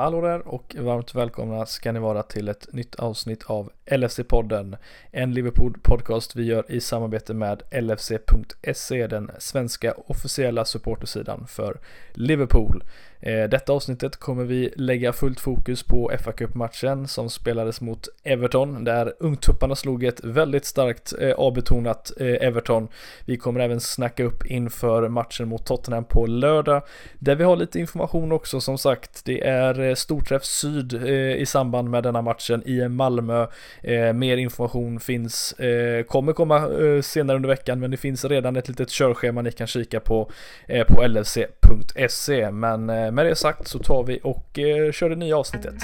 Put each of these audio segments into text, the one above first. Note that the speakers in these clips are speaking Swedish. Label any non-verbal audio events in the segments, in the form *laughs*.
Hallå där och varmt välkomna ska ni vara till ett nytt avsnitt av LFC-podden. En Liverpool-podcast vi gör i samarbete med LFC.se, den svenska officiella supportersidan för Liverpool. Eh, detta avsnittet kommer vi lägga fullt fokus på fa Cup-matchen som spelades mot Everton där ungtupparna slog ett väldigt starkt eh, avbetonat eh, Everton. Vi kommer även snacka upp inför matchen mot Tottenham på lördag där vi har lite information också som sagt. Det är eh, storträff syd eh, i samband med denna matchen i Malmö. Mer information finns, kommer komma senare under veckan men det finns redan ett litet körschema ni kan kika på på lfc.se men med det sagt så tar vi och eh, kör det nya avsnittet.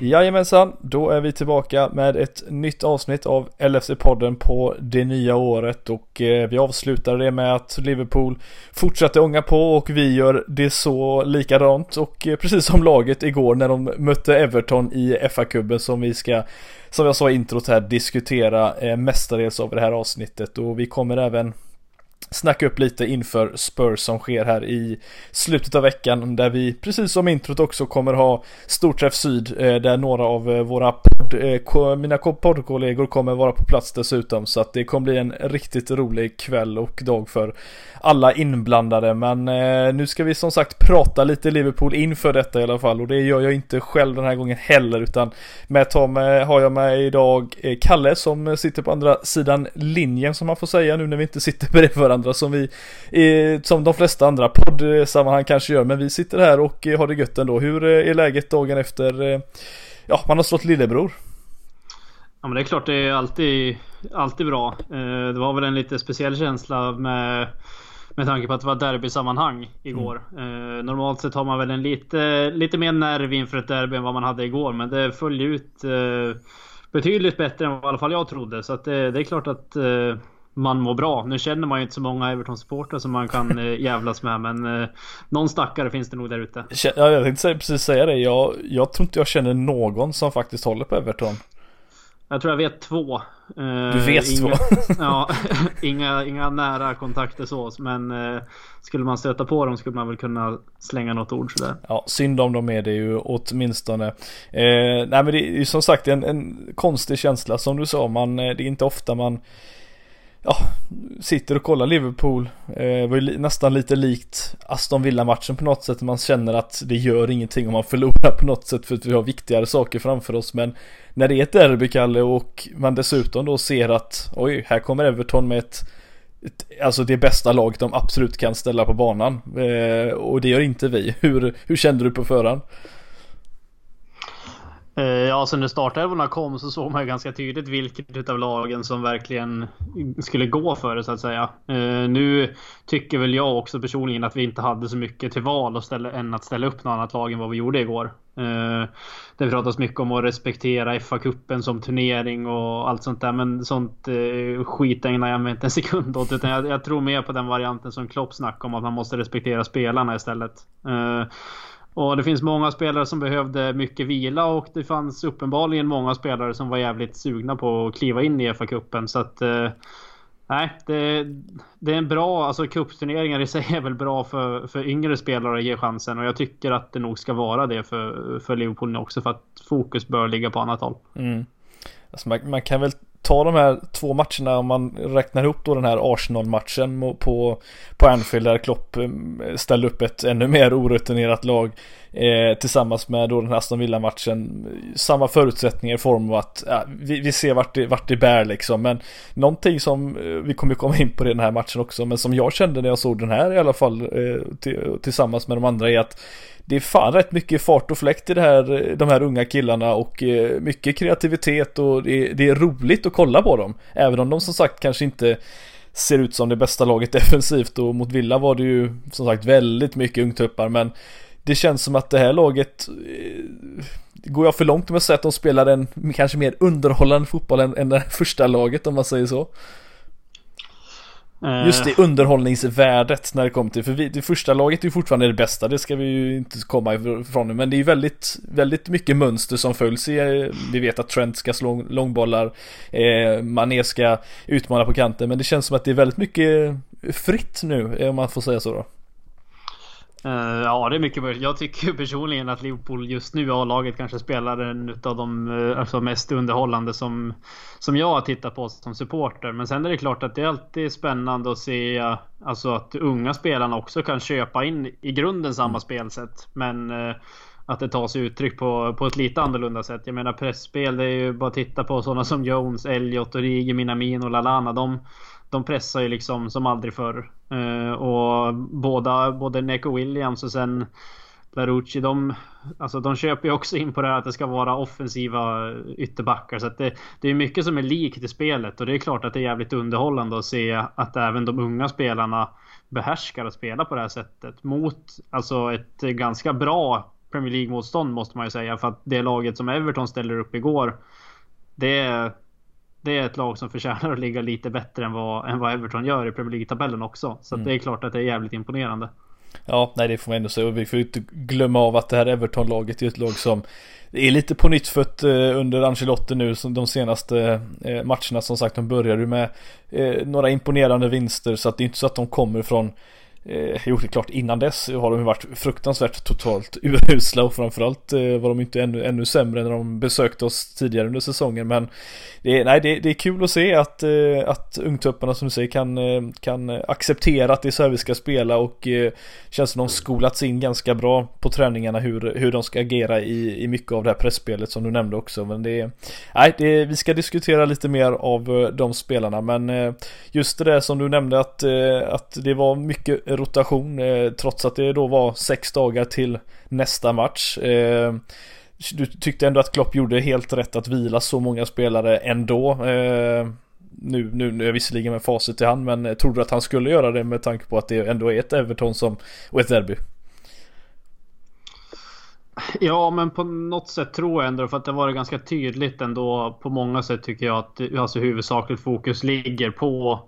Jajamensan, då är vi tillbaka med ett nytt avsnitt av LFC-podden på det nya året. Och eh, vi avslutar det med att Liverpool fortsätter ånga på och vi gör det så likadant. Och eh, precis som laget igår när de mötte Everton i FA-cupen som vi ska som jag sa i introt här diskutera eh, mestadels av det här avsnittet. Och vi kommer även snacka upp lite inför Spurs som sker här i slutet av veckan där vi precis som introt också kommer ha Storträff Syd eh, där några av eh, våra podd, eh, mina poddkollegor kommer vara på plats dessutom. Så att det kommer bli en riktigt rolig kväll och dag för alla inblandade. Men nu ska vi som sagt prata lite Liverpool inför detta i alla fall och det gör jag inte själv den här gången heller utan med Tom har jag med idag Kalle som sitter på andra sidan linjen som man får säga nu när vi inte sitter bredvid varandra varandra som vi, som de flesta andra poddsammanhang kanske gör. Men vi sitter här och har det gött ändå. Hur är läget dagen efter, eh, ja, man har slått lillebror? Ja men det är klart det är alltid, alltid bra. Eh, det var väl en lite speciell känsla med med tanke på att det var derbysammanhang igår. Mm. Eh, normalt sett har man väl en lite, lite mer nerv inför ett derby än vad man hade igår. Men det föll ut eh, betydligt bättre än vad i alla fall jag trodde. Så att det, det är klart att eh, man mår bra. Nu känner man ju inte så många Everton-supportrar som man kan eh, *laughs* jävlas med men eh, någon stackare finns det nog där ute. Ja, jag tänkte precis säga det. Jag, jag tror inte jag känner någon som faktiskt håller på Everton. Jag tror jag vet två. Eh, du vet inga, två? *laughs* ja, *laughs* inga, inga nära kontakter så. Men eh, skulle man stöta på dem skulle man väl kunna slänga något ord sådär. Ja, synd om de är det ju åtminstone. Eh, nej men det är ju som sagt en, en konstig känsla som du sa. Man, det är inte ofta man ja, sitter och kollar Liverpool. Det var ju nästan lite likt Aston Villa-matchen på något sätt. Man känner att det gör ingenting om man förlorar på något sätt för att vi har viktigare saker framför oss. Men när det är ett derby, Kalle, och man dessutom då ser att oj, här kommer Everton med ett, ett Alltså det bästa laget de absolut kan ställa på banan. Eh, och det gör inte vi. Hur, hur kände du på förhand? Eh, ja, sen när startelvorna kom så såg man ju ganska tydligt vilket utav lagen som verkligen skulle gå för det så att säga. Eh, nu tycker väl jag också personligen att vi inte hade så mycket till val att ställa, än att ställa upp något annat lag än vad vi gjorde igår. Eh, det pratas mycket om att respektera FA-cupen som turnering och allt sånt där. Men sånt skit ägnar jag mig inte en sekund åt. Utan jag, jag tror mer på den varianten som Klopp snackade om att man måste respektera spelarna istället. Och det finns många spelare som behövde mycket vila och det fanns uppenbarligen många spelare som var jävligt sugna på att kliva in i FA-cupen. Så att... Eh, nej, det, det, är en bra... Alltså cupturneringar i sig är väl bra för, för yngre spelare att ge chansen. Och jag tycker att det nog ska vara det för, för Liverpool också. För att fokus bör ligga på annat håll. Mm. Alltså man, man, kan väl ta de här två matcherna om man räknar ihop då den här Arsenal-matchen på, på Anfield där Klopp eh, ställde upp ett ännu mer orutinerat lag eh, tillsammans med då den här Aston Villa-matchen. Samma förutsättningar i form av att ja, vi, vi ser vart det, vart det bär liksom. Men någonting som, eh, vi kommer komma in på i den här matchen också, men som jag kände när jag såg den här i alla fall eh, tillsammans med de andra är att det är fan rätt mycket fart och fläkt i det här, de här unga killarna och eh, mycket kreativitet och det är, det är roligt att kolla på dem. Även om de som sagt kanske inte ser ut som det bästa laget *laughs* defensivt och mot Villa var det ju som sagt väldigt mycket ungtuppar men det känns som att det här laget eh, Går jag för långt om jag säger att de spelar en kanske mer underhållande fotboll än, än det första laget om man säger så? Eh. Just det, underhållningsvärdet när det kommer till, för vi, det första laget är ju fortfarande det bästa, det ska vi ju inte komma ifrån nu, men det är ju väldigt, väldigt mycket mönster som följs i, eh, vi vet att Trent ska slå långbollar, eh, Mané ska utmana på kanten, men det känns som att det är väldigt mycket fritt nu, eh, om man får säga så då. Uh, ja, det är mycket möjligt. Jag tycker personligen att Liverpool just nu, A-laget, kanske spelar en utav de uh, alltså mest underhållande som, som jag har tittat på som supporter. Men sen är det klart att det är alltid spännande att se alltså att unga spelarna också kan köpa in i grunden samma mm. spelsätt. Men uh, att det tar sig uttryck på, på ett lite annorlunda sätt. Jag menar pressspel, det är ju bara att titta på sådana som Jones, Elliot, Origi, Minamin och Lalana. De, de pressar ju liksom som aldrig förr. Eh, och båda, både Neko Williams och sen Larucci, de, alltså de köper ju också in på det här att det ska vara offensiva ytterbackar. Så att det, det är mycket som är likt i spelet och det är klart att det är jävligt underhållande att se att även de unga spelarna behärskar att spela på det här sättet. Mot alltså ett ganska bra Premier League-motstånd måste man ju säga. För att det laget som Everton ställer upp igår. Det är det är ett lag som förtjänar att ligga lite bättre än vad, än vad Everton gör i Premier League-tabellen också. Så mm. det är klart att det är jävligt imponerande. Ja, nej det får man ändå säga. Och vi får inte glömma av att det här Everton-laget är ett lag som är lite på nytt fött eh, under Ancelotti nu som de senaste eh, matcherna som sagt. De började med eh, några imponerande vinster så att det är inte så att de kommer från eh, jo, det är klart innan dess har de varit fruktansvärt totalt *laughs* urusla och framförallt eh, var de inte ännu, ännu sämre när de besökte oss tidigare under säsongen. Men det är, nej, det, det är kul att se att, eh, att ungtupparna som du säger kan, eh, kan acceptera att det är så här vi ska spela och eh, känns som de skolats in ganska bra på träningarna hur, hur de ska agera i, i mycket av det här pressspelet som du nämnde också. Men det är, nej, det, vi ska diskutera lite mer av eh, de spelarna men eh, just det där som du nämnde att, eh, att det var mycket rotation eh, trots att det då var sex dagar till nästa match. Eh, du tyckte ändå att Klopp gjorde helt rätt att vila så många spelare ändå. Eh, nu, nu, nu är jag visserligen med facit i hand men tror du att han skulle göra det med tanke på att det ändå är ett Everton som, och ett derby? Ja, men på något sätt tror jag ändå för att det var ganska tydligt ändå på många sätt tycker jag att alltså huvudsakligt fokus ligger på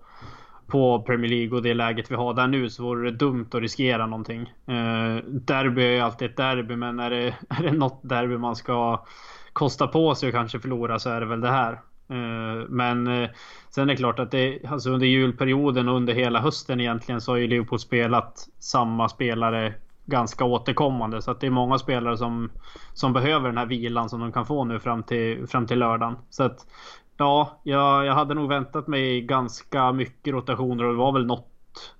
på Premier League och det läget vi har där nu så vore det dumt att riskera någonting. Eh, derby är ju alltid ett derby men är det, *laughs* är det något derby man ska kosta på sig och kanske förlora så är det väl det här. Eh, men eh, sen är det klart att det, alltså under julperioden och under hela hösten egentligen så har ju Liverpool spelat samma spelare ganska återkommande. Så att det är många spelare som, som behöver den här vilan som de kan få nu fram till, fram till lördagen. Så att Ja, jag, jag hade nog väntat mig ganska mycket rotationer och det var väl något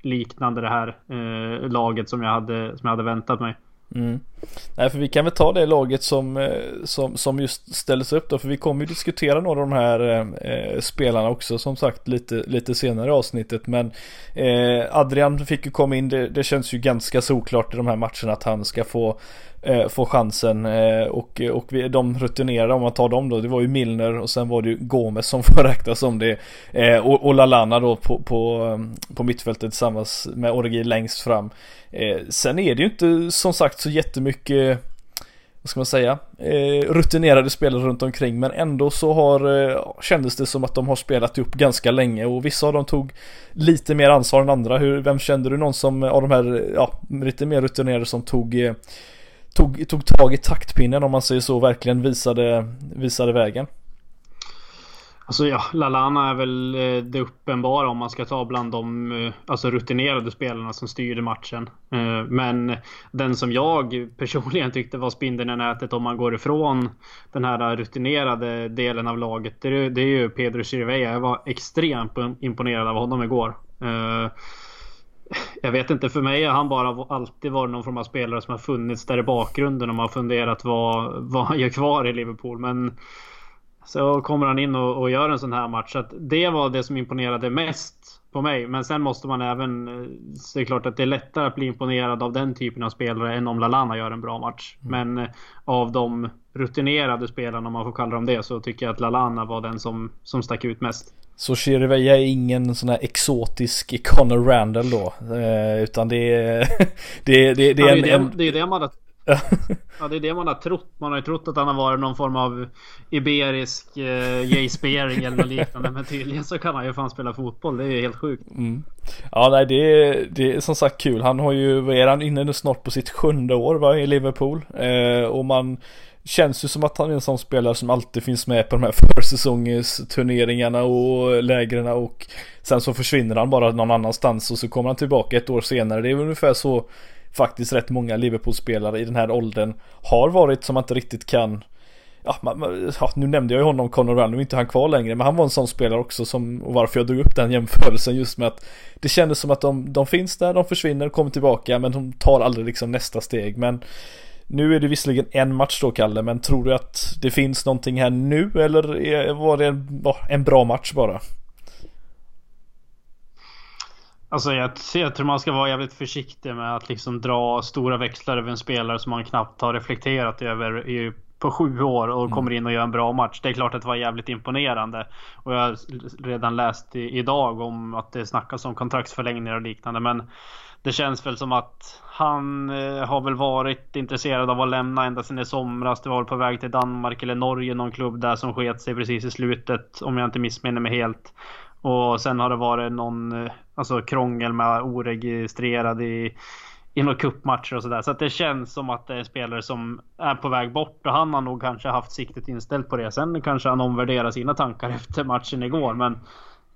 liknande det här eh, laget som jag, hade, som jag hade väntat mig. Mm. Nej, för vi kan väl ta det laget som, eh, som, som just ställdes upp då, för vi kommer ju diskutera några av de här eh, eh, spelarna också som sagt lite, lite senare i avsnittet. Men eh, Adrian fick ju komma in, det, det känns ju ganska såklart i de här matcherna att han ska få eh, få chansen eh, och, och vi, de rutinerade om man tar dem då. Det var ju Milner och sen var det ju Gomes som *laughs* får räknas som det. Eh, och, och Lalana då på, på, eh, på mittfältet tillsammans med Origi längst fram. Eh, sen är det ju inte som sagt så jättemycket vad ska man säga, eh, rutinerade spelare runt omkring men ändå så har, eh, kändes det som att de har spelat upp ganska länge. Och vissa av dem tog lite mer ansvar än andra. Hur, vem kände du någon som eh, av de här, ja, lite mer rutinerade som tog eh, tog, tog tag i taktpinnen om man säger så, verkligen visade, visade vägen. Alltså ja, Lalana är väl eh, det uppenbara om man ska ta bland de eh, alltså rutinerade spelarna som styrde matchen. Eh, men den som jag personligen tyckte var spindeln i nätet om man går ifrån den här rutinerade delen av laget. Det är, ju Pedro Chirivella. Jag var extremt imponerad av honom igår jag vet inte, för mig har han bara alltid varit någon form av spelare som har funnits där i bakgrunden och man har funderat vad, vad han gör kvar i Liverpool. Men så kommer han in och, och gör en sån här match. Så det var det som imponerade mest på mig. Men sen måste man även eh, se klart att det är lättare att bli imponerad av den typen av spelare än om Lalana gör en bra match. Mm. Men eh, av de rutinerade spelarna, om man får kalla dem det, så tycker jag att Lalana var den som, som stack ut mest. Så Chirivella är ingen sån här exotisk Connor Randall då. Eh, utan det är... det, *laughs* det, det, är en, det, är det man ja, det är det man har trott. Man har ju trott att han har varit någon form av iberisk eh, Jay Spearing eller något liknande. Men tydligen så kan han ju fan spela fotboll. Det är ju helt sjukt. Mm. Ja, nej, det är, det är som sagt kul. Han har ju, är han inne nu snart på sitt sjunde år va, i Liverpool. Eh, och man känns ju som att han är en sån spelare som alltid finns med på de här *laughs* försäsongsturneringarna och lägren och sen så försvinner han bara någon annanstans och så kommer han tillbaka ett år senare. Det är ungefär så faktiskt rätt många Liverpool-spelare i den här åldern har varit som man inte riktigt kan Ja, man, ja, nu nämnde jag ju honom, Conor Run, nu är inte han kvar längre, men han var en sån spelare också som, och varför jag drog upp den jämförelsen just med att det kändes som att de, de finns där, de försvinner, kommer tillbaka, men de tar aldrig liksom nästa steg, men nu är det visserligen en match då Kalle, men tror du att det finns någonting här nu eller var det en, en bra match bara? Alltså jag, jag tror man ska vara jävligt försiktig med att liksom dra stora växlar över en spelare som man knappt har reflekterat över i, på sju år och mm. kommer in och gör en bra match. Det är klart att det var jävligt imponerande. Och jag har redan läst i, idag om att det snackas om kontraktsförlängningar och liknande. Men det känns väl som att han eh, har väl varit intresserad av att lämna ända sedan i somras. Det var väl på väg till Danmark eller Norge, någon klubb där som sket sig precis i slutet. Om jag inte missminner mig helt. Och sen har det varit någon eh, alltså, krångel med oregistrerad i, i några cupmatcher och sådär. Så att det känns som att det är en spelare som är på väg bort och han har nog kanske haft siktet inställt på det. Sen kanske han omvärderar sina tankar *laughs* efter matchen igår. Men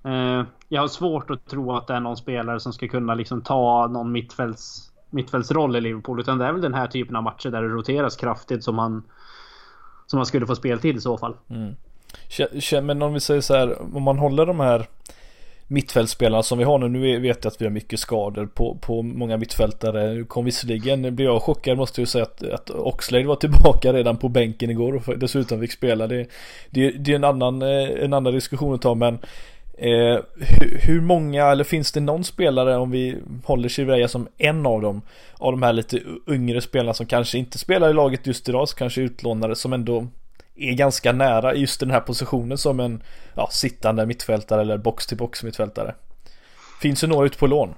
eh, jag har svårt att tro att det är någon spelare som ska kunna liksom ta någon mittfälts, mittfältsroll i Liverpool. Utan det är väl den här typen av matcher där det roteras kraftigt som han, som han skulle få speltid i så fall. Mm. Men om vi säger så här, om man håller de här mittfältspelarna som vi har nu. Nu vet jag att vi har mycket skador på, på många mittfältare. Nu kom visserligen, blev jag chockad måste jag säga att, att Oxlade var tillbaka redan på bänken igår och dessutom fick spela. Det, det, det är en annan, eh, en annan diskussion att ta men eh, hur, hur, många, eller finns det någon spelare om vi håller Chivreya som en av dem av de här lite yngre spelarna som kanske inte spelar i laget just idag, så kanske utlånare som ändå är ganska nära just den här positionen som en ja, sittande mittfältare eller box till box mittfältare. Finns det några ute på lån?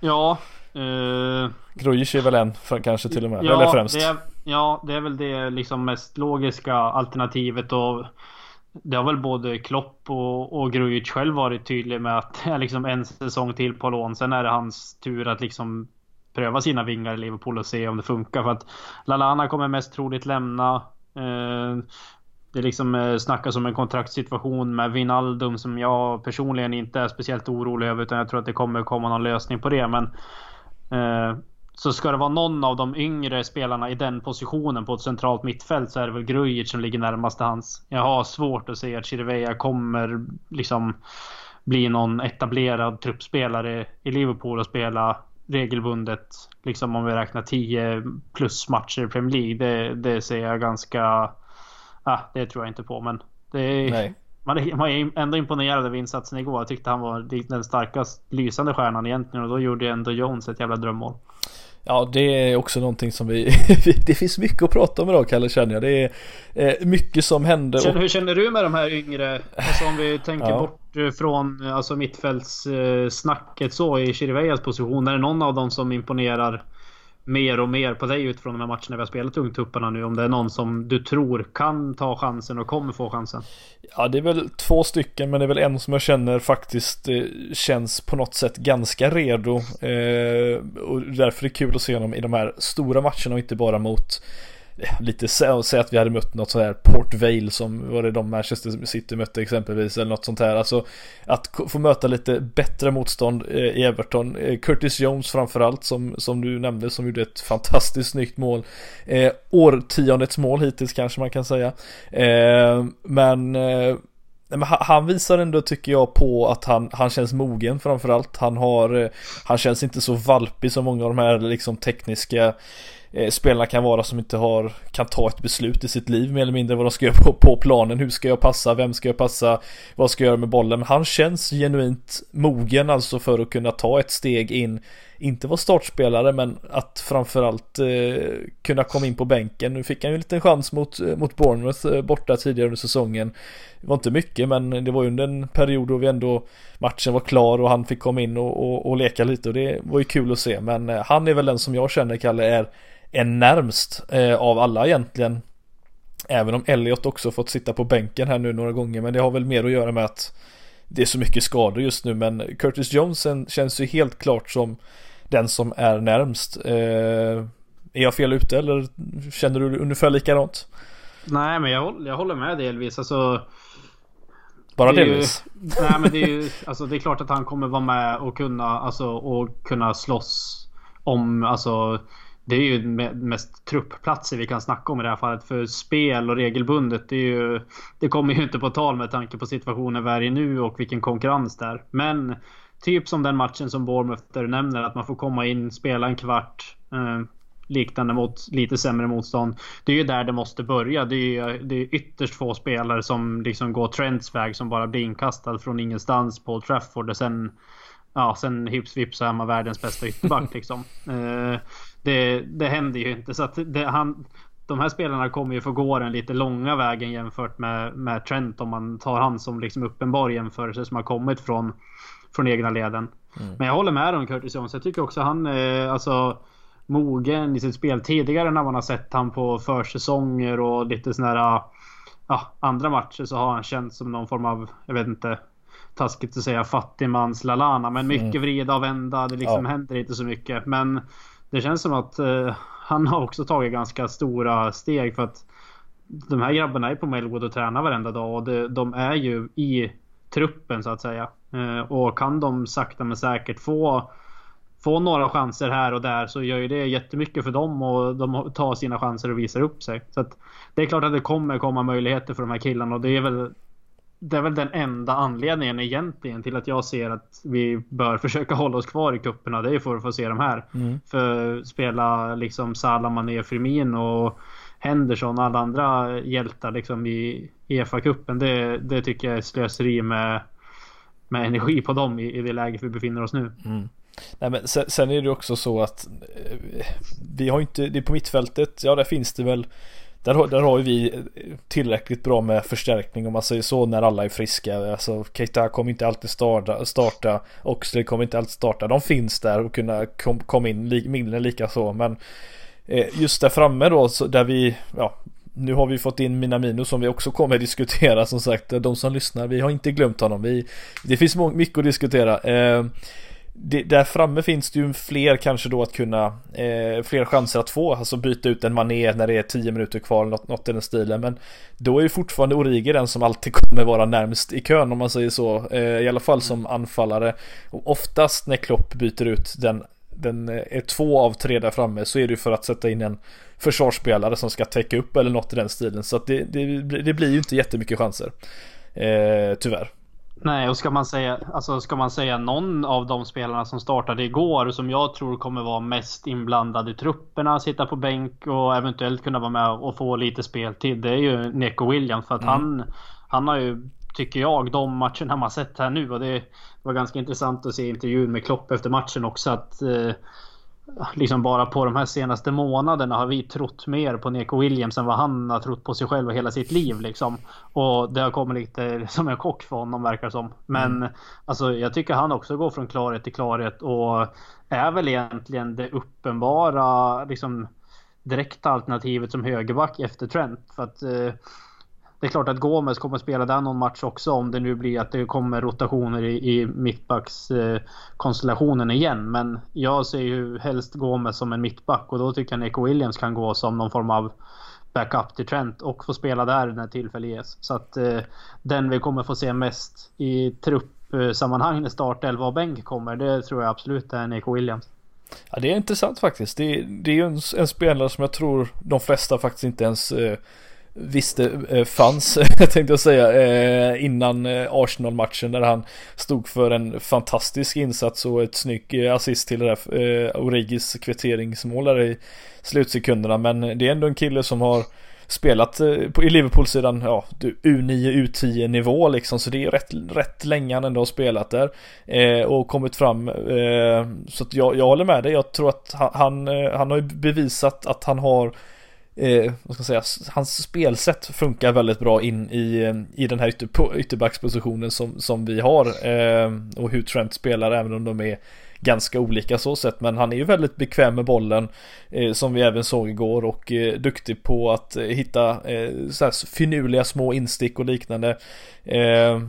Ja. Uh... Grujic är väl en kanske till och med, ja, eller främst. Det är, ja, det är väl det liksom mest logiska alternativet och det har väl både Klopp och, och Grujic själv varit tydlig med att det är liksom en säsong till på lån. Sen är det hans tur att liksom pröva sina vingar i Liverpool och se om det funkar. För att Lalana kommer mest troligt lämna. Eh, det liksom eh, snackas om en kontraktssituation med Vinaldum som jag personligen inte är speciellt orolig över utan jag tror att det kommer komma någon lösning på det. Men eh, så ska det vara någon av de yngre spelarna i den positionen på ett centralt mittfält så är det väl Grujic som ligger närmast till hans. Jag har svårt att se att Chirivella kommer liksom bli någon etablerad truppspelare i Liverpool och spela regelbundet. Liksom om vi räknar 10 plus matcher i Premier League. Det, det ser jag ganska... Ah, det tror jag inte på men... Det är, Man, är, man är ändå imponerad över insatsen igår. Jag tyckte han var den starkast lysande stjärnan egentligen och då gjorde ändå Jones ett jävla drömmål. Ja, det är också någonting som vi... *laughs* det finns mycket att prata om idag, Kalle, känner jag. Det är eh, mycket som händer. Känner, hur känner du med de här yngre? Alltså om vi tänker ja. bort Eh, från eh, alltså mittfältssnacket så i Chirivejas position. Är det någon av dem som imponerar mer och mer på dig utifrån de här matcherna vi har spelat ungtupparna nu? Om det är någon som du tror kan ta chansen och kommer få chansen? Ja, det är väl två stycken, men det är väl en som jag känner faktiskt eh, känns på något sätt ganska redo. Eh, och därför är det kul att se honom i de här stora matcherna och inte bara mot lite säg att vi hade mött något sånt här Port Vale som var det de Manchester City mötte exempelvis eller något sånt här. Alltså att få möta lite bättre motstånd eh, i Everton. Eh, Curtis Jones framförallt som, som du nämnde som gjorde ett fantastiskt snyggt mål. Eh, årtiondets mål hittills kanske man kan säga. Eh, men eh, han visar ändå tycker jag på att han, han känns mogen framförallt. Han har, eh, han känns inte så valpig som många av de här liksom tekniska eh, Eh, spelarna kan vara som inte har, kan ta ett beslut i sitt liv mer eller mindre vad de ska göra på, på planen. Hur ska jag passa? Vem ska jag passa? Vad ska jag göra med bollen? Men han känns genuint mogen alltså för att kunna ta ett steg in inte vara startspelare men att framförallt eh, kunna komma in på bänken. Nu fick han ju en liten chans mot, eh, mot Bournemouth eh, borta tidigare under säsongen. Det var inte mycket men det var ju under en period då vi ändå matchen var klar och han fick komma in och, och, och leka lite och det var ju kul att se. Men eh, han är väl den som jag känner Kalle är är närmst eh, av alla egentligen. Även om Elliot också fått sitta på bänken här nu några gånger men det har väl mer att göra med att det är så mycket skador just nu men Curtis Johnson känns ju helt klart som den som är närmst. Eh, är jag fel ute eller känner du ungefär likadant? Nej men jag, jag håller med delvis. Alltså, Bara delvis? Ju, *laughs* nej men det är ju alltså, det är klart att han kommer vara med och kunna, alltså, och kunna slåss om alltså det är ju mest truppplatser vi kan snacka om i det här fallet. För spel och regelbundet, det, är ju, det kommer ju inte på tal med tanke på situationen vi är i nu och vilken konkurrens det är. Men typ som den matchen som Bournemouth där du nämner, att man får komma in, spela en kvart. Eh, liknande mot lite sämre motstånd. Det är ju där det måste börja. Det är, det är ytterst få spelare som liksom går Trents väg som bara blir inkastad från ingenstans på Trafford och sen Ja, sen hips vips så är man världens bästa ytterback *laughs* liksom. Eh, det, det händer ju inte så att det, han, de här spelarna kommer ju få gå den lite långa vägen jämfört med, med Trent om man tar han som liksom uppenbar jämförelse som har kommit från, från egna leden. Mm. Men jag håller med om Curtis Jones. Jag tycker också han är alltså mogen i sitt spel. Tidigare när man har sett han på försäsonger och lite sådana här ja, andra matcher så har han känts som någon form av, jag vet inte, taskigt att säga fattigmans Lalana. Men mycket mm. vrida och vända. Det liksom ja. händer inte så mycket. Men det känns som att eh, han har också tagit ganska stora steg för att de här grabbarna är på Melwood och tränar varenda dag och det, de är ju i truppen så att säga. Eh, och kan de sakta men säkert få få några chanser här och där så gör ju det jättemycket för dem och de tar sina chanser och visar upp sig. Så att det är klart att det kommer komma möjligheter för de här killarna och det är väl det är väl den enda anledningen egentligen till att jag ser att vi bör försöka hålla oss kvar i kupperna. Det är för att få se de här. Mm. För spela liksom Salah, Mané, och Henderson och alla andra hjältar liksom i EFA-cupen. Det, det tycker jag är slöseri med, med energi på dem i, i det läget vi befinner oss nu. Mm. Nej men sen, sen, är det också så att eh, vi har inte, det är på mittfältet, ja där finns det väl där, där har ju vi eh, tillräckligt bra med förstärkning om man säger så när alla är friska. Alltså Keita kommer inte alltid starta, starta Oxley kommer inte alltid starta. De finns där och kunna komma kom in, mindre lika så. Men eh, just där framme då så där vi, ja nu har vi fått in Minamino som vi också kommer att diskutera som sagt. De som lyssnar, vi har inte glömt honom. Vi, det finns mycket att diskutera. Eh, det, där framme finns det ju fler kanske då att kunna eh, Fler chanser att få. Alltså byta ut en mané när det är 10 minuter kvar något, något i den stilen. Men Då är ju fortfarande Origi den som alltid kommer vara närmst i kön om man säger så. Eh, I alla fall som anfallare. Och Oftast när Klopp byter ut den Den eh, är två av tre där framme så är det ju för att sätta in en Försvarsspelare som ska täcka upp eller något i den stilen. Så att det, det, det blir ju inte jättemycket chanser. Eh, Tyvärr Nej, och ska man säga, alltså ska man säga någon av de spelarna som startade igår som jag tror kommer vara mest inblandad i trupperna, sitta på bänk och eventuellt kunna vara med och få lite speltid. Det är ju Neko Williams för att mm. han, han har ju, tycker jag, de matcherna man sett här nu och det var ganska intressant att se intervjun med Klopp efter matchen också att eh, liksom bara på de här senaste månaderna har vi trott mer på Neko Williams än vad han har trott på sig själv och hela sitt liv liksom. Och det har kommit lite *laughs* som en chock för honom verkar som. Men mm. alltså jag tycker han också går från klarhet till klarhet och är väl egentligen det uppenbara liksom direkta alternativet som högerback efter Trent. För att eh, det är klart att Gomes kommer att spela där någon match också om det nu blir att det kommer rotationer i, i mittbackskonstellationen eh, igen. Men jag ser ju helst Gomes som en mittback och då tycker jag Nico Williams kan gå som någon form av backup till Trent och få spela där när tillfälle ges. Så att eh, den vi kommer få se mest i truppsammanhang när startelva och bänk kommer, det tror jag absolut är Nico Williams. Ja, det är intressant faktiskt. Det, det är ju en, en, spelare som jag tror de flesta faktiskt inte ens eh, visste eh, fanns, *laughs* tänkte jag säga, eh, innan eh, Arsenal-matchen där han stod för en fantastisk insats och ett snyggt assist till det där Origis kvitteringsmål där i slutsekunderna. Men det är ändå en kille som har spelat i Liverpool-sidan, ja, U9, U10 nivå liksom, så det är rätt, rätt länge han ändå har spelat där eh, och kommit fram. Eh, så att jag, jag håller med dig, jag tror att han, han, han har ju bevisat att han har eh, vad ska jag säga, hans spelsätt funkar väldigt bra in i, eh, i den här ytter, ytterbackspositionen som, som vi har eh, och hur Trent spelar även om de är ganska olika så sett. Men han är ju väldigt bekväm med bollen eh, som vi även såg igår och eh, duktig på att eh, hitta eh, så här finurliga små instick och liknande. Eh,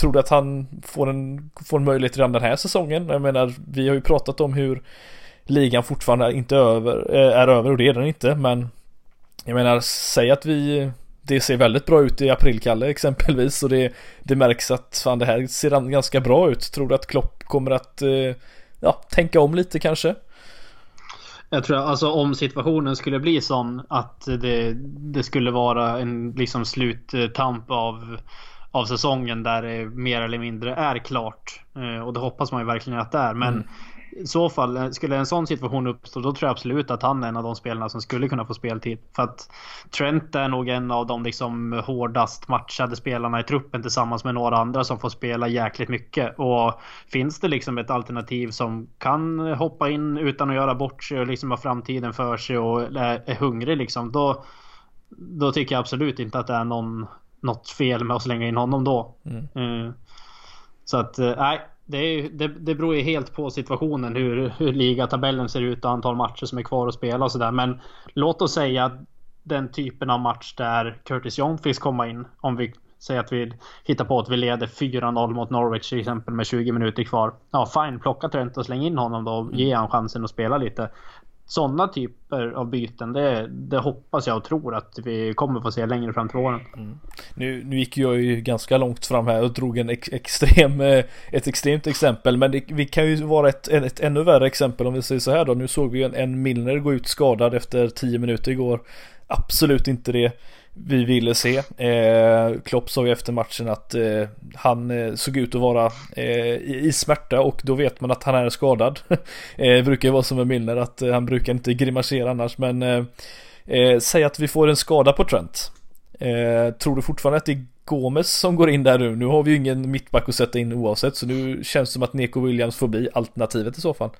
tror du att han får en, får en möjlighet redan den här säsongen? Jag menar, vi har ju pratat om hur ligan fortfarande inte över, eh, är över och det är den inte men jag menar, säg att vi det ser väldigt bra ut i april, Kalle, exempelvis. Och det, det märks att fan det här ser ganska bra ut. Tror du att Klopp kommer att eh, ja, tänka om lite kanske? Jag tror alltså om situationen skulle bli sån att det, det skulle vara en liksom sluttamp av, av säsongen där det mer eller mindre är klart. Eh, och det hoppas man ju verkligen att det är. Men mm i så fall, eh, skulle en sån situation uppstå, då tror jag absolut att han är en av de spelarna som skulle kunna få speltid. För att Trent är nog en av de liksom hårdast matchade spelarna i truppen tillsammans med några andra som får spela jäkligt mycket. Och finns det liksom ett alternativ som kan hoppa in utan att göra bort sig och liksom ha framtiden för sig och är hungrig liksom, då, då tycker jag absolut inte att det är någon, något fel med att slänga in honom då. Mm. Uh, så att, eh, nej det, är, det, det beror ju helt på situationen hur, hur ligatabellen ser ut och antal matcher som är kvar att spela och sådär. Men låt oss säga den typen av match där Curtis Young finns komma in. Om vi säger att vi hittar på att vi leder 4-0 mot Norwich till exempel med 20 minuter kvar. Ja, fine, plocka Trent och släng in honom då och ge han chansen att spela lite sådana typer av byten, det, det, hoppas jag och tror att vi kommer få se längre fram till våren. Mm. Nu, nu gick jag ju ganska långt fram här och drog en ex, extrem, eh, ett extremt exempel. Men det, vi kan ju vara ett, ett ännu värre exempel om vi säger så här då. Nu såg vi en, en Milner gå ut skadad efter 10 minuter igår. Absolut inte det vi ville se. Eh, Klopp sa ju efter matchen att eh, han eh, såg ut att vara eh, i, i, smärta och då vet man att han är skadad. *laughs* eh, brukar ju vara som med Milner att eh, han brukar inte grimasera annars men eh, eh, säg att vi får en skada på Trent. Eh, tror du fortfarande att det är Gomes som går in där nu? Nu har vi ju ingen mittback att sätta in oavsett så nu känns det som att Neko Williams får bli alternativet i så fall.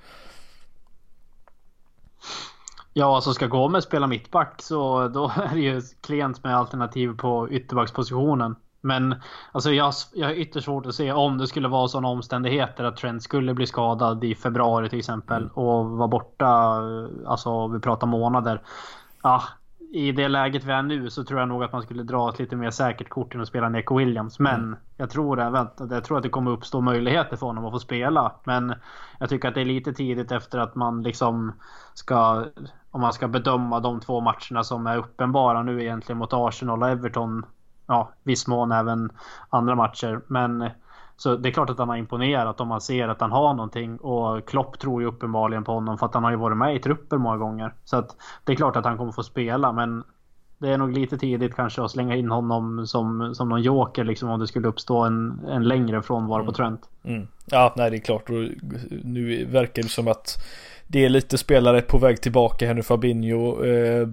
Ja, alltså ska Gomes spela mittback så då *laughs* är det ju klent med alternativ på ytterbackspositionen. Men alltså jag, jag har ytterst svårt att se om det skulle vara sådana omständigheter att Trent skulle bli skadad i februari till exempel mm. och vara borta, alltså vi pratar månader. Ja, i det läget vi är nu så tror jag nog att man skulle dra ett lite mer säkert kort än att spela Neko Williams. Men mm. jag, tror, jag tror att det kommer uppstå möjligheter för honom att få spela. Men jag tycker att det är lite tidigt efter att man liksom ska om man ska bedöma de två matcherna som är uppenbara nu egentligen mot Arsenal och Everton. Ja, viss mån även andra matcher. Men så det är klart att han har imponerat om man ser att han har någonting. Och Klopp tror ju uppenbarligen på honom för att han har ju varit med i trupper många gånger. Så att det är klart att han kommer få spela men det är nog lite tidigt kanske att slänga in honom som, som någon joker liksom om det skulle uppstå en, en längre frånvaro mm. på Trent. Mm. Ja, nej det är klart. Och nu verkar det som att det är lite spelare på väg tillbaka här nu. Fabinho eh,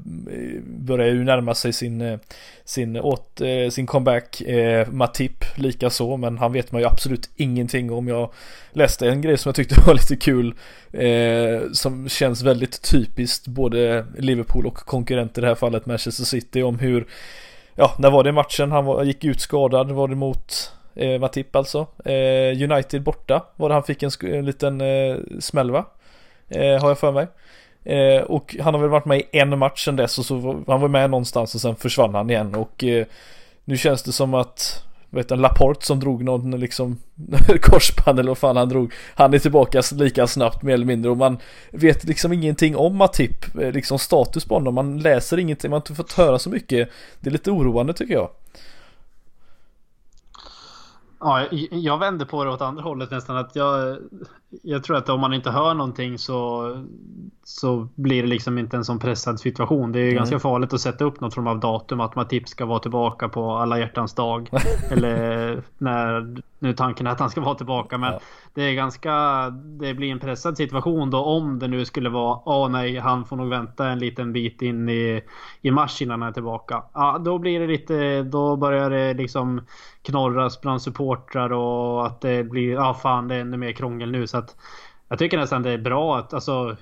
börjar ju närma sig sin, eh, sin, åt, eh, sin comeback. Eh, Matip likaså, men han vet man ju absolut ingenting om. Jag läste en grej som jag tyckte *laughs* var lite kul. Eh, som känns väldigt typiskt både Liverpool och konkurrenter i det här fallet Manchester City om hur Ja, när var det matchen? Han var, gick ut skadad. Var det mot eh, Matip alltså? Eh, United borta var det han fick en, en liten eh, smäll va? Eh, har jag för mig. Eh, och han har väl varit med i en match sedan dess och så han var med någonstans och sen försvann han igen och eh, nu känns det som att vet du, Laporte som drog någon liksom *laughs* korsband eller vad fan han drog Han är tillbaka lika snabbt mer eller mindre och man vet liksom ingenting om Matip eh, Liksom status på honom, man läser ingenting, man har inte fått höra så mycket Det är lite oroande tycker jag Ja, jag vänder på det åt andra hållet nästan. Att jag, jag tror att om man inte hör någonting så, så blir det liksom inte en sån pressad situation. Det är mm. ganska farligt att sätta upp något form av datum att Matip ska vara tillbaka på alla hjärtans dag. *laughs* eller när nu tanken är att han ska vara tillbaka. Men ja. det är ganska... Det blir en pressad situation då om det nu skulle vara åh oh, nej, han får nog vänta en liten bit in i, i mars innan han är tillbaka. Ja, då blir det lite... Då börjar det liksom knorras bland supportrar och att det blir... Ja, fan det är ännu mer krångel nu. Så att jag tycker nästan det är bra att alltså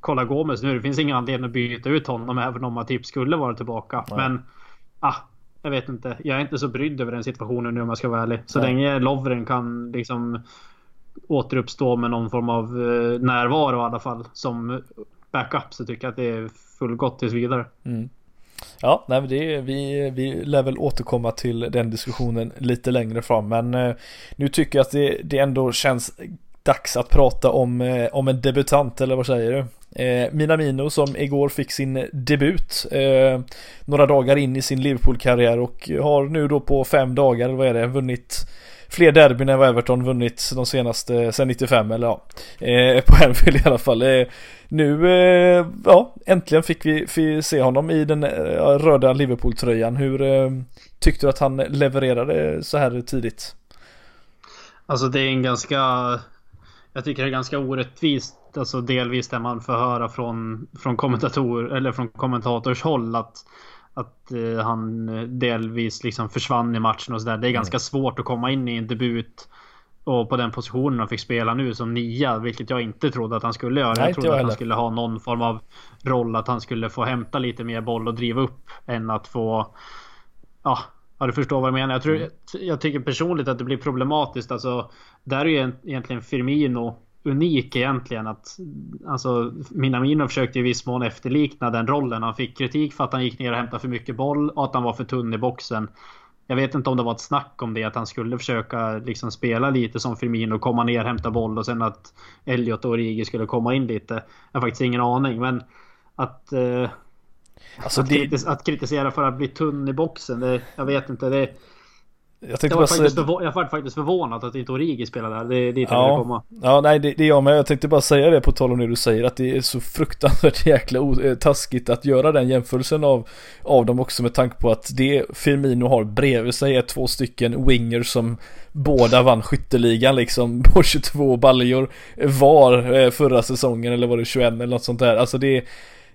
kolla Gomes nu. Det finns ingen anledning att byta ut honom även om Matip skulle vara tillbaka. Nej. Men ah, jag vet inte. Jag är inte så brydd över den situationen nu om jag ska vara ärlig. Så Nej. länge Lovren kan liksom återuppstå med någon form av eh, närvaro i alla fall. Som backup så tycker jag att det är fullgott tills vidare. Mm. Ja, nej, det, vi, vi lär väl återkomma till den diskussionen lite längre fram. Men eh, nu tycker jag att det, det ändå känns dags att prata om, eh, om en debutant, eller vad säger du? Eh, Minamino som igår fick sin debut eh, några dagar in i sin Liverpool-karriär och har nu då på fem dagar, vad är det, vunnit fler derbyn än vad Everton vunnit de senaste, sen 95 eller ja, eh, på Anfield i alla fall. Eh, nu, eh, ja, äntligen fick vi, fick se honom i den eh, röda Liverpool-tröjan. Hur eh, tyckte du att han levererade så här tidigt? Alltså det är en ganska jag tycker det är ganska orättvist, alltså delvis det man får höra från, från kommentator eller från kommentators håll att att eh, han delvis liksom försvann i matchen och sådär. Det är ganska mm. svårt att komma in i en debut och på den positionen han fick spela nu som nia, vilket jag inte trodde att han skulle göra. Nej, jag trodde jag att han skulle ha någon form av roll, att han skulle få hämta lite mer boll och driva upp än att få ja, Ja, du förstår vad jag menar. Jag, tror, mm. jag tycker personligt att det blir problematiskt. Alltså, där är ju egentligen Firmino unik egentligen. Att, alltså, Minamino försökte i viss mån efterlikna den rollen. Han fick kritik för att han gick ner och hämtade för mycket boll och att han var för tunn i boxen. Jag vet inte om det var ett snack om det, att han skulle försöka liksom spela lite som Firmino, komma ner, hämta boll och sen att Elliot och Origi skulle komma in lite. Jag har faktiskt ingen aning, men att eh, Alltså att, det... kritis att, kritisera för att bli tunn i boxen, det, jag vet inte. Det, jag, jag, var faktiskt jag var faktiskt förvånad att inte Origi spelade där. Det är dit jag ja. ville komma. Ja, nej det, det är jag med. Jag tänkte bara säga det på tal om det du säger. Att det är så fruktansvärt *laughs* jäkla eh, taskigt att göra den jämförelsen av, av dem också med tanke på att det Firmino har bredvid sig är två stycken wingers som båda vann skytteligan liksom *laughs* på 22 baljor var eh, förra säsongen eller var det 21 eller något sånt där. Alltså det,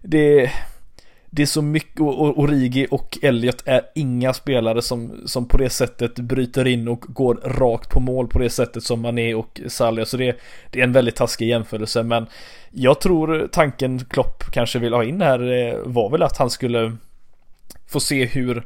det det är så mycket, och Origi och Elliot är inga spelare som, som på det sättet bryter in och går rakt på mål på det sättet som Mané och Salia. Så det, det är en väldigt taskig jämförelse. Men jag tror tanken Klopp kanske vill ha in här eh, var väl att han skulle få se hur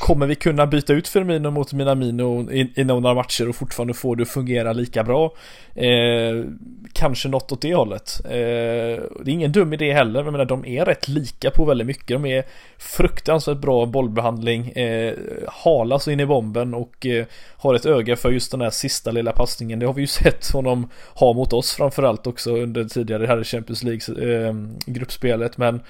Kommer vi kunna byta ut Firmino mot Minamino i, i några matcher och fortfarande få det att fungera lika bra? Eh, kanske något åt det hållet. Eh, det är ingen dum idé heller, men jag menar, de är rätt lika på väldigt mycket. De är fruktansvärt bra bollbehandling, eh, halas in i bomben och eh, har ett öga för just den här sista lilla passningen. Det har vi ju *laughs* sett honom ha mot oss framförallt också under tidigare här i Champions League eh, gruppspelet. Men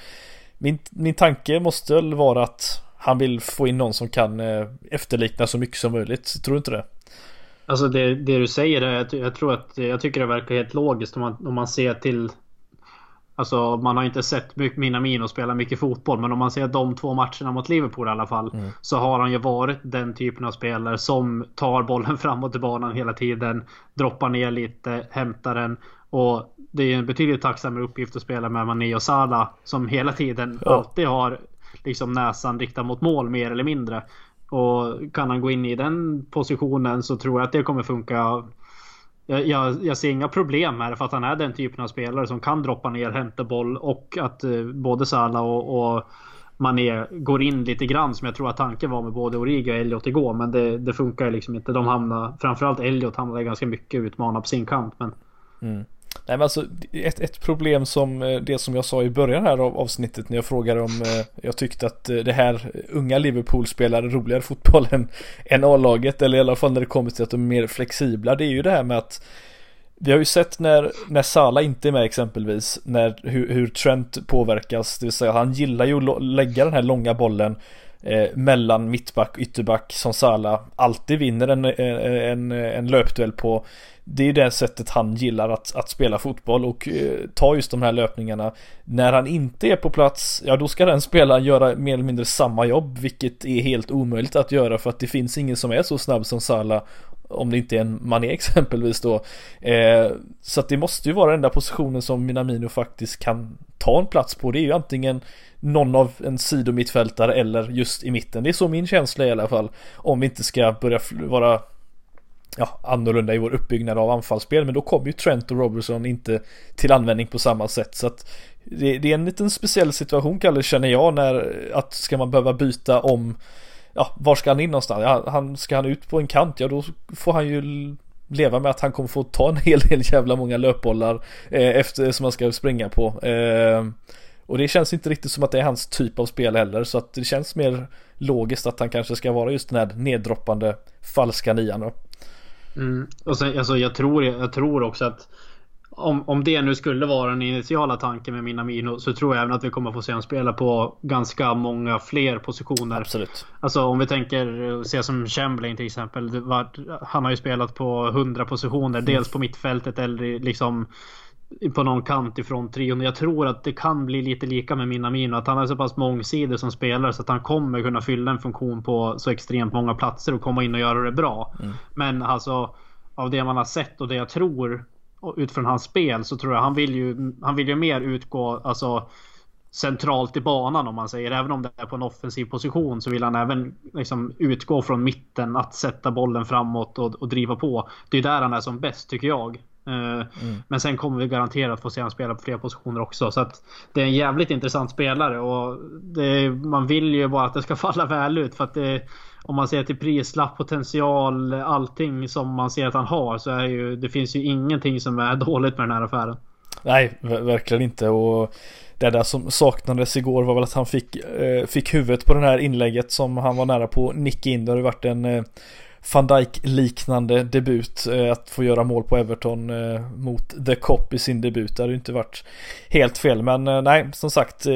min, min tanke måste väl vara att han vill få in någon som kan eh, efterlikna så mycket som möjligt. Tror du inte det? Alltså det, det du säger, är, jag tror att jag tycker det verkar helt logiskt om man, om man ser till Alltså man har inte sett Minamino spela mycket fotboll men om man ser de två matcherna mot Liverpool i alla fall mm. Så har han ju varit den typen av spelare som tar bollen *laughs* framåt i banan hela tiden Droppar ner lite, hämtar den Och det är en betydligt tacksammare uppgift att spela med Mané och Salah Som hela tiden ja. alltid har liksom näsan riktad mot mål mer eller mindre. Och kan han gå in i den positionen så tror jag att det kommer funka. Jag, jag, jag ser inga problem här för att han är den typen av spelare som kan droppa ner, hämta boll och att eh, både Salah och, och Mané går in lite grann som jag tror att tanken var med både Origi och Elliot igår. Men det, det funkar liksom inte. De hamnar, framförallt Elliot hamnar ganska mycket utmanad på sin kant. Men... Mm. Nej men alltså ett, ett problem som eh, det som jag sa i början här av avsnittet när jag frågade om eh, jag tyckte att eh, det här unga Liverpool spelar roligare fotboll än, än A-laget eller i alla fall när det kommer till att de är mer flexibla. Det är ju det här med att vi har ju sett när, när Sala inte är med exempelvis när, hur, hur Trent påverkas. Det vill säga han gillar ju att lägga den här långa bollen eh, mellan mittback och ytterback som Sala alltid vinner en, en, en löpduell på det är det sättet han gillar att, att spela fotboll och eh, ta just de här löpningarna. När han inte är på plats, ja då ska den spelaren göra mer eller mindre samma jobb, vilket är helt omöjligt att göra för att det finns ingen som är så snabb som Salah om det inte är en Mané *laughs* exempelvis då. Eh, så att det måste ju vara den där positionen som Minamino faktiskt kan ta en plats på. Det är ju antingen någon av en sidomittfältare eller just i mitten. Det är så min känsla i alla fall. Om vi inte ska börja vara ja, annorlunda i vår uppbyggnad av anfallsspel. Men då kommer ju Trent och Robertson inte till användning på samma sätt. Så att det, det är en liten speciell situation Kalle känner jag när att ska man behöva byta om Ja, var ska han in någonstans? Ja, han, ska han ut på en kant? Ja, då får han ju leva med att han kommer få ta en *laughs* hel del jävla många löpbollar eh, efter som han ska springa på. Eh, och det känns inte riktigt som att det är hans typ av spel heller så att det känns mer logiskt att han kanske ska vara just den här neddroppande falska nian då. Mm. Och sen, alltså, jag, tror, jag tror också att om, om det nu skulle vara den initiala tanken med Minamino så tror jag även att vi kommer få se honom spela på ganska många fler positioner. Absolut. Alltså om vi tänker se som Chamberlain till exempel. Var, han har ju spelat på 100 positioner. Mm. Dels på mittfältet eller liksom på någon kant ifrån trion. Jag tror att det kan bli lite lika med Minamino. Att han är så pass mångsidig som spelare så att han kommer kunna fylla en funktion på så extremt många platser och komma in och göra det bra. Mm. Men alltså av det man har sett och det jag tror utifrån hans spel så tror jag han vill ju, han vill ju mer utgå alltså centralt i banan om man säger. Även om det är på en offensiv position så vill han även liksom utgå från mitten att sätta bollen framåt och, och driva på. Det är där han är som bäst tycker jag. Eh, mm. Men sen kommer vi garanterat få se honom spela på fler positioner också. Så att det är en jävligt intressant spelare och det, man vill ju bara att det ska *laughs* falla väl ut. För att det, om man ser till prislapp, potential, allting som man ser att han har så är ju det finns ju ingenting som är *laughs* dåligt med den här affären. Nej, verkligen inte. Och det där som saknades igår var väl att han fick, eh, fick huvudet på det här inlägget som han var nära på att nicka in. Det har ju varit en eh, van Dijk liknande debut. Eh, att få göra mål på Everton eh, mot The Cop i sin debut. Det hade ju inte varit helt fel. Men eh, nej, som sagt.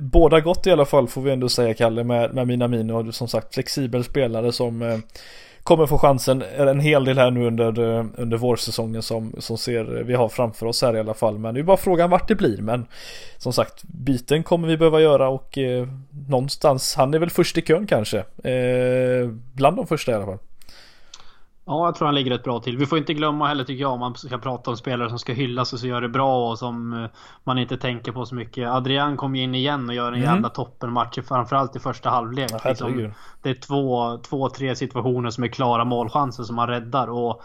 Båda gott i alla fall får vi ändå säga Kalle med, med Minamino. Som sagt flexibel spelare som kommer få chansen en hel del här nu under, eh, under vårsäsongen som, som ser eh, vi har framför oss här i alla fall. Men det är bara frågan vart det blir. Men som sagt, byten kommer vi behöva göra och eh, någonstans, han är väl först i kön kanske. Eh, bland de första i alla fall. Ja, jag tror han ligger rätt bra till. Vi får inte glömma heller tycker jag om man ska prata om spelare som ska hyllas och så gör det bra och som eh, man inte tänker på så mycket. Adrian kom ju in igen och gör en mm. jävla toppenmatch framförallt i första halvlek. Ja, liksom, det är två, två, tre situationer som är klara målchanser som han räddar och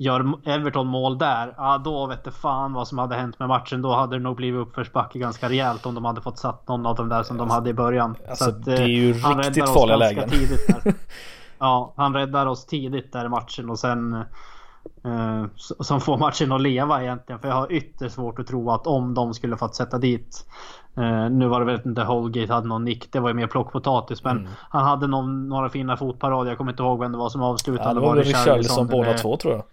Gör Everton mål där, ja då vet det fan vad som hade hänt med matchen. Då hade det nog blivit uppförsbacke ganska rejält om de hade fått satt någon av dem där som de hade i början. Alltså, så att, det är ju eh, riktigt farliga lägen. *laughs* Ja, han räddar oss tidigt där i matchen och sen eh, som får matchen att leva egentligen. För jag har ytterst svårt att tro att om de skulle fått sätta dit eh, nu var det väl inte Holgate hade någon nick, det var ju mer plockpotatis. Men mm. han hade någon, några fina fotparader. Jag kommer inte ihåg vem det var som avslutade. Ja, det var väl Richarlison båda två tror jag.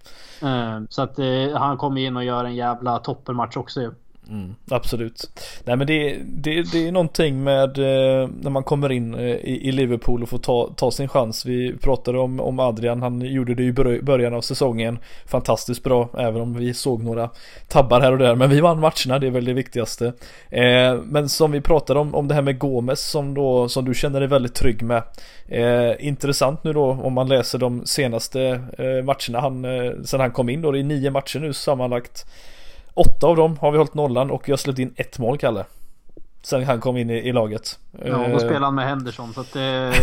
Eh, så att eh, han kom in och gör en jävla toppenmatch också Mm, absolut. Nej men det, det, det är någonting med eh, när man kommer in eh, i, i, Liverpool och får ta, ta sin chans. Vi pratade om, om Adrian, han gjorde det i början av säsongen. Fantastiskt bra, även om vi såg några tabbar här och där. Men vi vann matcherna, det är väl det viktigaste. Eh, men som vi pratade om, om det här med Gomes som, då, som du känner dig väldigt trygg med. Eh, intressant nu då om man läser de senaste eh, matcherna han, eh, sen han kom in då. Det är nio matcher nu sammanlagt. Åtta av dem har vi hållit nollan och jag släppt in ett mål Kalle. Sen han kom in i, i laget. Ja, då eh, spelar han med Henderson så att det...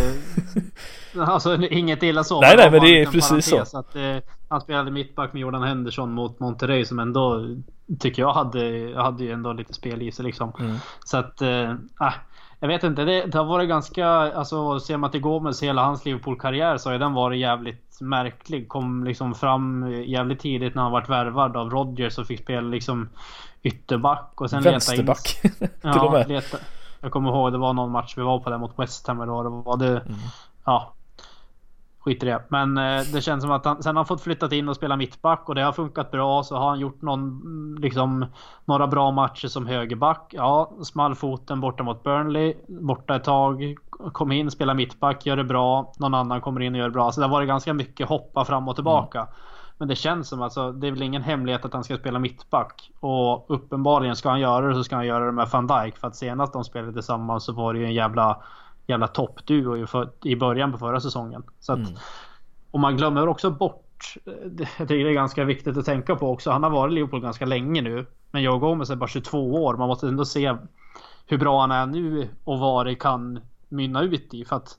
*laughs* alltså inget illa så. Nej, nej, men det är precis så. så att, eh, han spelade mittback med Jordan Henderson mot Monterrey som ändå tycker jag hade, hade ju ändå lite spel i sig liksom. Mm. Så att, eh, äh, jag vet inte, det, det har varit ganska, alltså ser man till Gomes hela hans Liverpool-karriär så har den varit jävligt märklig. Kom liksom fram jävligt tidigt när han vart värvad av Rodgers och fick spela liksom ytterback och sen Vänsterback leta in... *laughs* *laughs* till ja, och med. Leta, jag kommer ihåg det var någon match vi var på där mot West Ham eller vad det var. Det, mm. Ja, Skit i det. Men eh, det känns som att han sen har han fått flyttat in och spela mittback och det har funkat bra. Så har han gjort någon, liksom, några bra matcher som högerback. Ja, smallfoten borta mot Burnley. Borta ett tag. Kom in, spela mittback, gör det bra. Någon annan kommer in och gör det bra. Så det har varit ganska mycket hoppa fram och tillbaka. Mm. Men det känns som alltså, det är väl ingen hemlighet att han ska spela mittback. Och uppenbarligen ska han göra det så ska han göra det med van Dijk. För att senast de spelade tillsammans så var det ju en jävla jävla toppduo i början på förra säsongen. Så att, mm. Och man glömmer också bort, jag tycker det är ganska viktigt att tänka på också. Han har varit i Liverpool ganska länge nu. Men Joe Gomez är bara 22 år. Man måste ändå se hur bra han är nu och vad det kan mynna ut i. För att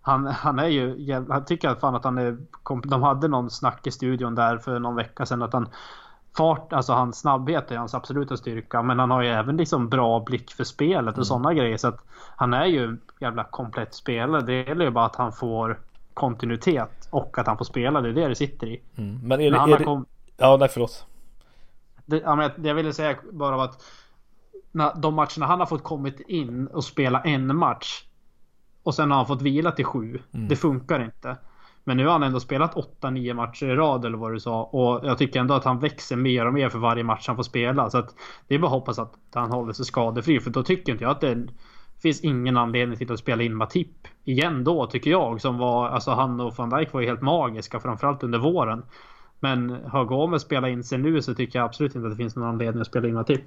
han, han är ju, jag tycker fan att han är, de hade någon snack i studion där för någon vecka sedan att han fart, alltså hans snabbhet är hans absoluta styrka. Men han har ju även liksom bra blick för spelet och mm. sådana grejer. Så att han är ju jävla komplett spelare. Det gäller ju bara att han får kontinuitet och att han får spela. Det är det det sitter i. Mm. Men är det... Är det... Kom... Ja, nej förlåt. Det, ja, men jag ville säga bara att när de matcherna han har fått kommit in och spela en match och sen har han fått vila till sju. Mm. Det funkar inte. Men nu har han ändå spelat 8-9 matcher i rad eller vad du sa. Och jag tycker ändå att han växer mer och mer för varje match han får spela. Så att det är bara att hoppas att han håller sig skadefri. För då tycker inte jag att det finns ingen anledning till att spela in Matip igen då tycker jag. Som var, alltså han och van Dijk var ju helt magiska framförallt under våren. Men har Gomes spelat in sig nu så tycker jag absolut inte att det finns någon anledning att spela in Matip.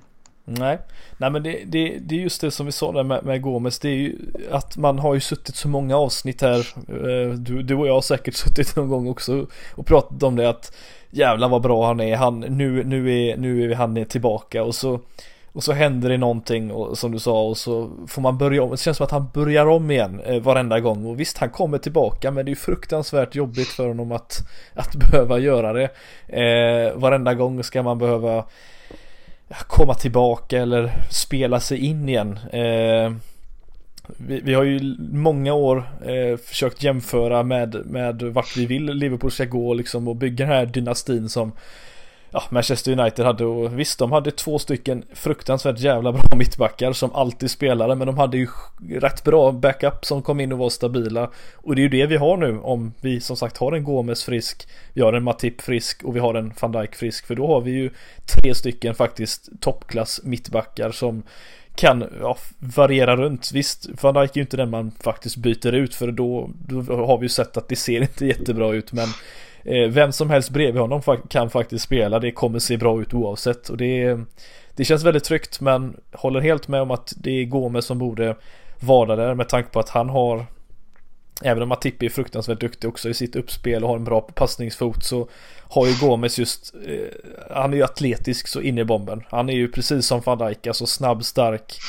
Nej, nej men det, det, det är just det som vi sa där med, med Gomes. Det är ju att man har ju suttit så många avsnitt här. Eh, du, du och jag har säkert *laughs* suttit någon gång också och pratat om det att jävlar vad bra han är. Han, nu, nu, är, nu är han tillbaka och så och så händer det någonting och, som du sa och så får man börja om. Det känns som att han börjar om igen eh, varenda gång. Och visst, han kommer tillbaka men det är fruktansvärt jobbigt för honom att, att *laughs* behöva göra det. Eh, varenda gång ska man behöva komma tillbaka eller spela sig in igen. Eh, vi, vi, har ju många år eh, försökt jämföra med, med vart vi vill Liverpool ska gå liksom och bygga den här dynastin som ja, Manchester United hade och visst de hade två stycken fruktansvärt jävla bra *laughs* mittbackar som alltid spelade men de hade ju rätt bra backup som kom in och var stabila och det är ju det vi har nu om vi som sagt har en Gomes frisk vi har en Matip frisk och vi har en van Dijk frisk för då har vi ju tre stycken faktiskt toppklass mittbackar som kan ja, variera runt. Visst, van Dijk är ju inte den man faktiskt byter ut för då, då har vi ju sett att det ser *laughs* inte jättebra ut men Eh, vem som helst bredvid honom kan faktiskt spela. Det kommer se bra ut oavsett. Och det, det känns väldigt tryggt men håller helt med om att det är Gomes som borde vara där med tanke på att han har Även om Matipi är fruktansvärt duktig också i sitt uppspel och har en bra passningsfot så har ju Gomes just eh, Han är ju atletisk så in i bomben. Han är ju precis som van Dijk, alltså snabb, stark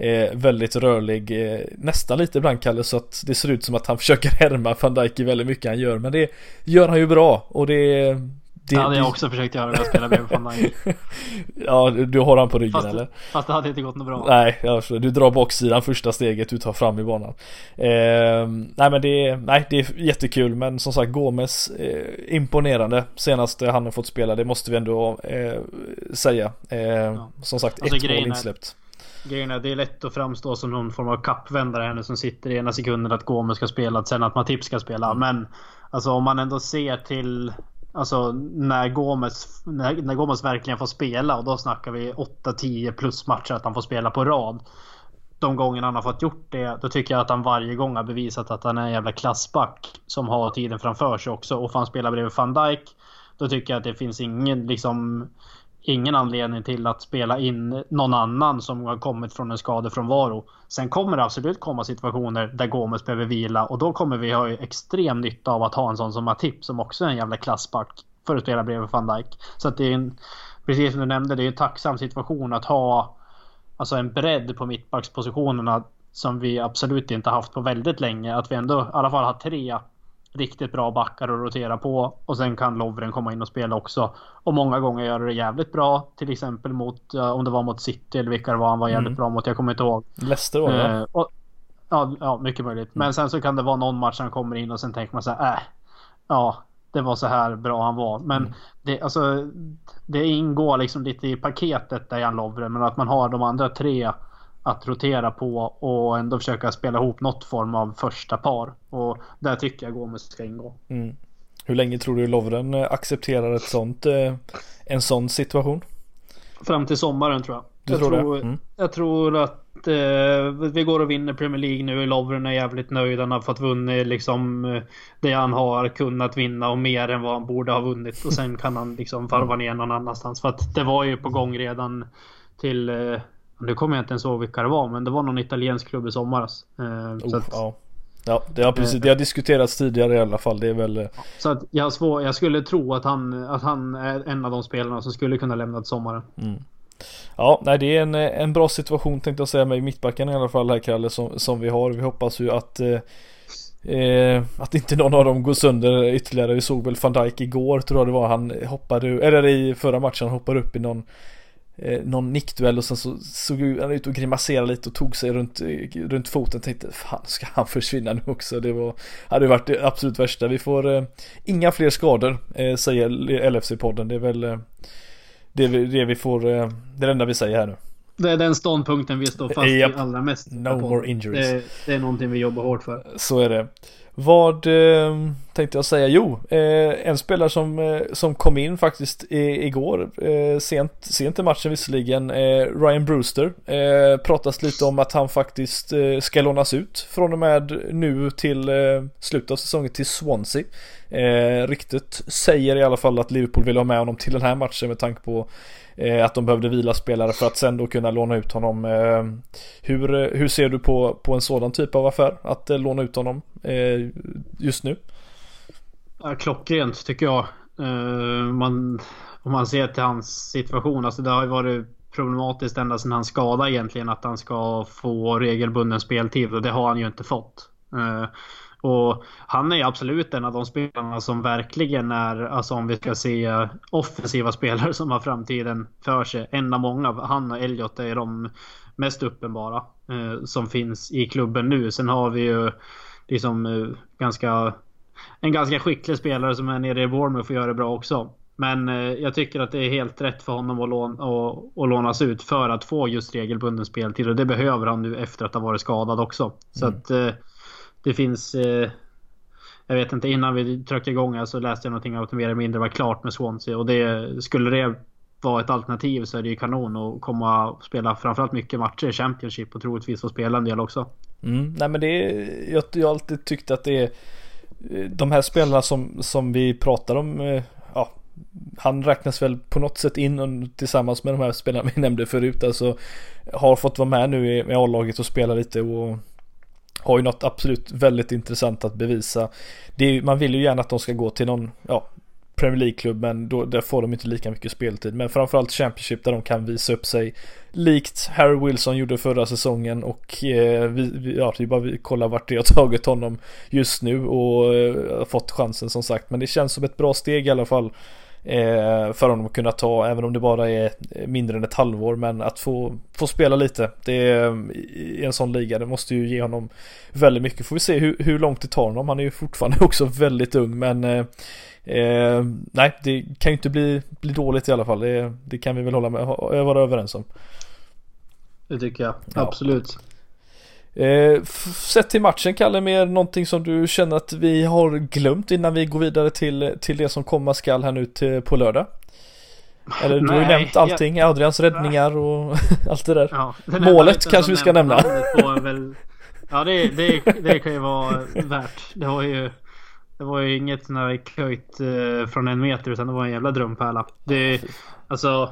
Eh, väldigt rörlig, eh, nästan lite ibland Kalle så att det ser ut som att han *laughs* försöker härma van Dijk i väldigt mycket han gör. Men det gör han ju bra och det... Det, hade jag också försökt göra när jag spelade bredvid van Dijk. *laughs* ja, du har han på ryggen fast, eller? Fast det hade inte gått något bra. Nej, jag förstår. Du drar baksidan första steget du tar fram i banan. Eh, nej men det är, nej, det är jättekul men som sagt Gomes eh, imponerande senaste han har fått spela. Det måste vi ändå eh, säga. Eh, ja. Som sagt, alltså, ett mål insläppt grejen är det är lätt att framstå som någon form av kappvändare här nu som sitter i ena sekunden att Gomes ska spela, sen att Matip ska spela. Men alltså om man ändå ser till Alltså när Gomes, när, när Gomes verkligen får spela och då snackar vi 8-10 plus matcher att han får spela på rad. De gångerna han har fått gjort det, då tycker jag att han varje gång har bevisat att han är en jävla klassback. Som har tiden framför sig också. Och får han spela bredvid van Dijk, då tycker jag att det finns ingen liksom ingen anledning till att spela in någon annan som har kommit från en skadefrånvaro. Sen kommer det absolut komma situationer där Gomes behöver vila och då kommer vi ha extrem nytta av att ha en sån som Matip som också är en jävla klassback för att spela bredvid van Dijk. Så att det är en, precis som du nämnde, det är en tacksam situation att ha alltså en bredd på mittbackspositionerna som vi absolut inte haft på väldigt länge. Att vi ändå i alla fall har tre riktigt bra backar att rotera på. Och sen kan Lovren komma in och spela också. Och många gånger gör det jävligt bra. Till exempel mot, om det var mot City eller vilka det var han var jävligt mm. bra mot. Jag kommer inte ihåg. Leicester var det eh, ja, ja, mycket möjligt. Mm. Men sen så kan det vara någon match han kommer in och sen tänker man så här, äh, ja, det var så här bra han var. Men mm. det, alltså, det ingår liksom lite i paketet Dejan Lovren. Men att man har de andra tre att rotera på och ändå försöka spela ihop något form av första par. Och där tycker jag Gomes ska ingå. Mm. Hur länge tror du Lovren eh, accepterar ett sånt, eh, en sån situation? Fram till sommaren tror jag. Du jag tror, tror, mm. jag tror att eh, vi går och vinner Premier League nu. Lovren är jävligt nöjd. Han har fått vunnit liksom eh, det han har kunnat vinna och mer än vad han borde ha vunnit. Och sen kan han liksom varva ner någon annanstans. För att det var ju på gång redan till eh, nu kommer jag inte ens ihåg vilka det var, men det var någon italiensk klubb i somras. Eh, oh, att, ja. ja, det har precis. Det har diskuterats tidigare i alla fall. Det är väl. Eh, så att jag, svår, jag skulle tro att han, att han är en av de spelarna som skulle kunna lämna till sommaren. Mm. Ja, nej det är en, en bra situation tänkte jag säga med mittbacken i alla fall här Kalle som, som vi har. Vi hoppas ju att eh, Eh, att inte någon av dem går sönder ytterligare. Vi såg väl van Dijk igår tror jag det var. Han hoppade, eller i förra matchen hoppade upp i någon eh, någon nickduell och sen så såg han ut och grimaserade lite och tog sig runt, runt foten. Tänkte fan ska han försvinna nu också? Det var, hade varit det absolut värsta. Vi får eh, inga fler skador eh, säger LFC-podden. Det är väl eh, det, det vi får, eh, det är det enda vi säger här nu. Det är den ståndpunkten vi står fast yep. i allra mest. No more injuries. Det, det, är någonting vi jobbar hårt för. Så är det. Vad eh, tänkte jag säga? Jo, eh, en spelare som, eh, som kom in faktiskt i, igår, eh, sent, sent i matchen visserligen, eh, Ryan Brewster. Eh, pratas lite om att han faktiskt eh, ska lånas ut från och med nu till eh, slutet av säsongen till Swansea. Eh, ryktet säger i alla fall att Liverpool vill ha med honom till den här matchen med tanke på eh, att de behövde vila spelare för att sen då kunna låna ut honom. Eh, hur, hur ser du på, på en sådan typ av affär? Att eh, låna ut honom eh, just nu? Ja, klockrent tycker jag. Uh, man, om man ser till hans situation. Alltså det har ju varit problematiskt ända sedan han skadade egentligen att han ska få regelbunden speltid och det har han ju inte fått. Eh, och han är ju absolut en av de spelarna som verkligen är, alltså om vi ska se offensiva *laughs* spelare som har framtiden för sig. En av många. Han och Elliot är de mest uppenbara eh, som finns i klubben nu. Sen har vi ju liksom eh, ganska en ganska skicklig spelare som är nere i Bournemouth och gör det bra också. Men eh, jag tycker att det är helt rätt för honom att, lån, att, att lånas ut för att få just regelbunden speltid. Och det behöver han nu efter att ha varit skadad också. Så mm. att eh, det finns... Eh, jag vet inte, innan vi tryckte igång här så läste jag någonting om att mer eller mindre var klart med Swansea. Och det, skulle det vara ett alternativ så är det ju kanon att komma och spela framförallt mycket matcher i Championship och troligtvis få spela en del också. Mm, nej men det är, jag, jag har alltid tyckt att det är de här spelarna som, som vi pratar om, eh, ja, han räknas väl på något sätt in tillsammans med de här spelarna vi *laughs* nämnde förut. Alltså har fått vara med nu i, A-laget och spela lite och har ju något absolut väldigt intressant att bevisa. Är, man vill ju gärna att de ska gå till någon, ja, Premier League-klubb men då, där får de inte lika mycket speltid. Men framförallt Championship där de kan visa upp sig likt Harry Wilson gjorde förra säsongen och eh, vi, vi, ja, det är bara vi kollar vart det har tagit honom just nu och eh, fått chansen som sagt. Men det känns som ett bra steg i alla fall Eh, för honom att kunna ta, även om det bara är mindre än ett halvår, men att få, få spela lite det är, i en sån liga, det måste ju ge honom väldigt mycket. Får vi se hur, hur långt det tar honom, han är ju fortfarande *laughs* också väldigt ung, men eh, eh, nej, det kan ju inte bli, bli dåligt i alla fall, det, det kan vi väl hålla med, vara överens om. Det tycker jag, ja. absolut. Eh, sett till matchen Kalle, mer någonting som du känner att vi har glömt innan vi går vidare till, till det som komma skall här nu till, på lördag? Eller du har ju nämnt allting, jag... Adrians räddningar och *laughs* allt det där. Ja, Målet kanske vi ska nämna. Väl... Ja det, det, det kan ju vara värt. Det var ju Det var ju inget sån här köjt eh, från en meter utan det var en jävla drömpärla. Det, alltså